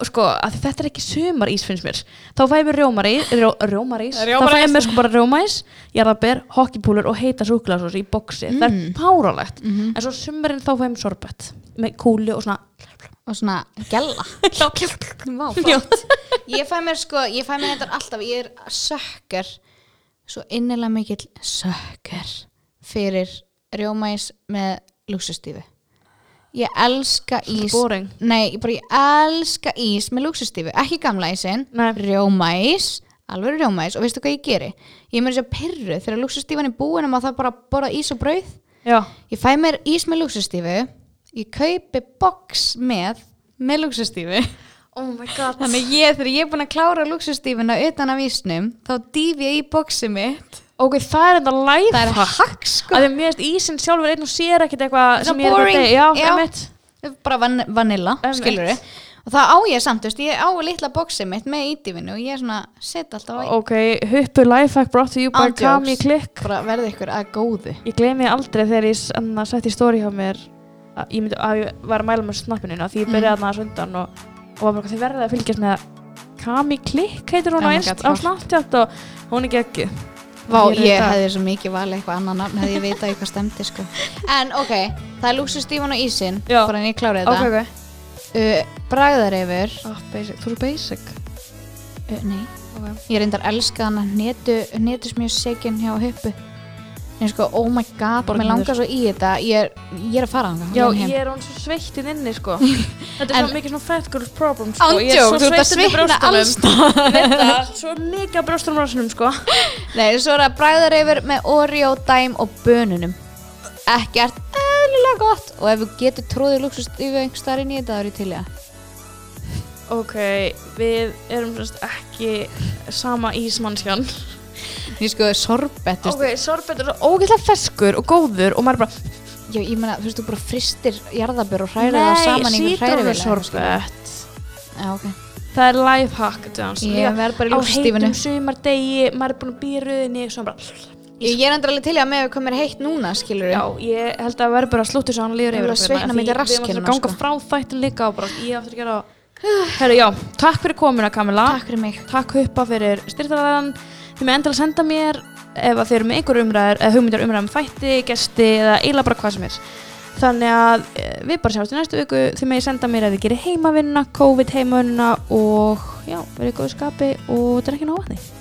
Sko, að þetta er ekki sumarís finnst mér. Þá fæ ég mér rjómarís, rjó, rjómarís Þá fæ ég mér sko bara rjómaís Jarðaber, hokkipúlur og heita súkulasós í boksi Það er Mm. páralegt Mhm. En svo sumurinn þá fæ ég mér sorbet Með kúli og svona Og svona gella. <laughs> Flott. Ég fæ mér sko, ég fæ mér þetta alltaf Ég er sökkar Svo innilega mikill sökkar Fyrir rjómæs með lúksustífi Ég elska ís boring. Nei, ég bara ég elska ís með lúksustífi Ekki gamla ísinn Nei. Rjómæs Alveg rjómæs Og veistu hvað ég geri? Ég mér þess að pyrru Þegar lúksustífan er búin og maður það bara að borða ís og brauð. Já, Ég fæ mér ís með lúksustífu Ég kaupi box með með lúksustífu oh my god. Þannig ég, þegar ég er búin að klára lúksustífuna utan af ísnum þá dýfi ég í boxi mitt Ok, það er enda life Það er hack sko Að því að mér veist ísinn sjálfur einn og sér ekkert eitthvað sem ég er boring, eitthvað Já, já. einmitt Bara van vanilla, Einmitt. skilur Og það á ég samt, þú veist, ég á litla boxi mitt með ídýfinu og ég er svona, set alltaf á Ok, huppu lifehack brought to you by Ándjóks. Kami Click bara verði ykkur að góðu Ég gleymi aldrei þegar ég anna, setti stóri hjá mér að ég, myndi, að ég var að mæla með snappinu því ég byrjaði mm. að sundan og, og var bara þið verðið að fylgjast með Kami Click heitir hún Oh á, á? Snapchat og hún er geggjuð Vá, Ég hefði svo mikið valið eitthvað annan nafn hefði ég vita eitthvað stemdi sko. En ok, það er lúksustífan og ísinn Já. bara en ég klára Ok, þetta. ok. Uh, Bragðarefur oh, basic. Þú er basic. Uh, Nei, okay. ég reyndar elska hana. Netu, netusmjög sekin hjá huppu en sko, oh my god, Bara mér langar svo í þetta. Ég er, ég er að fara þangað, Já, ég er heim. ég er hún svo sveittin inni sko. <laughs> Þetta er En- svo mikið svona fat girl problem sko. Ég er Ándjók, svo þú ert að sveittin í svitna brjóstunum. alls Ég veit það, Svo mikið að brjóstunum rásunum sko. <laughs> Nei, svo er það bragðarefur með Oreo, dæm og bönunum. Ekkert eðlilega gott. Og ef þú getur tróðið luxustífi einhver staðar inn í þetta þá er ég til í það. Ok, við erum semst ekki sama ísmannskjan Ég sko, sorbet, Ok, sorbet er svo ógeðslega feskur og góður og maður bara já, ég meina, þú veist, þú bara fristir jarðabur og hrærir það saman í sítrónu hrærivél sorbet Já, ok, Það er lifehack ég bara í Á heitum sumardegi, maður er búin að býja rauðinni Svo bara, Ég, ég er endur alveg til í að með hvað mér er heitt núna, skilur já, ég held að verður bara að slúta svo hann líður Ég vil yfir að okkur, svitna því milli Við erum að ganga sko. frá þættin líka og bara Ég áttur að gera Herru, já, takk fyrir komuna Kamila Takk fyrir mig. Takk huppa fyrir styrtaðan Þið með endilega senda mér ef að þið eru með einhver umræður eða hugmyndir umræður um þætti, gesti eða eiginlega bara hvað sem er. Þannig að eh, við bara sjáumst í næstu viku. Þið megið senda mér ef þið gerir heimavinna COVID heimavinna og já, verið í góðu skapi og nóg að því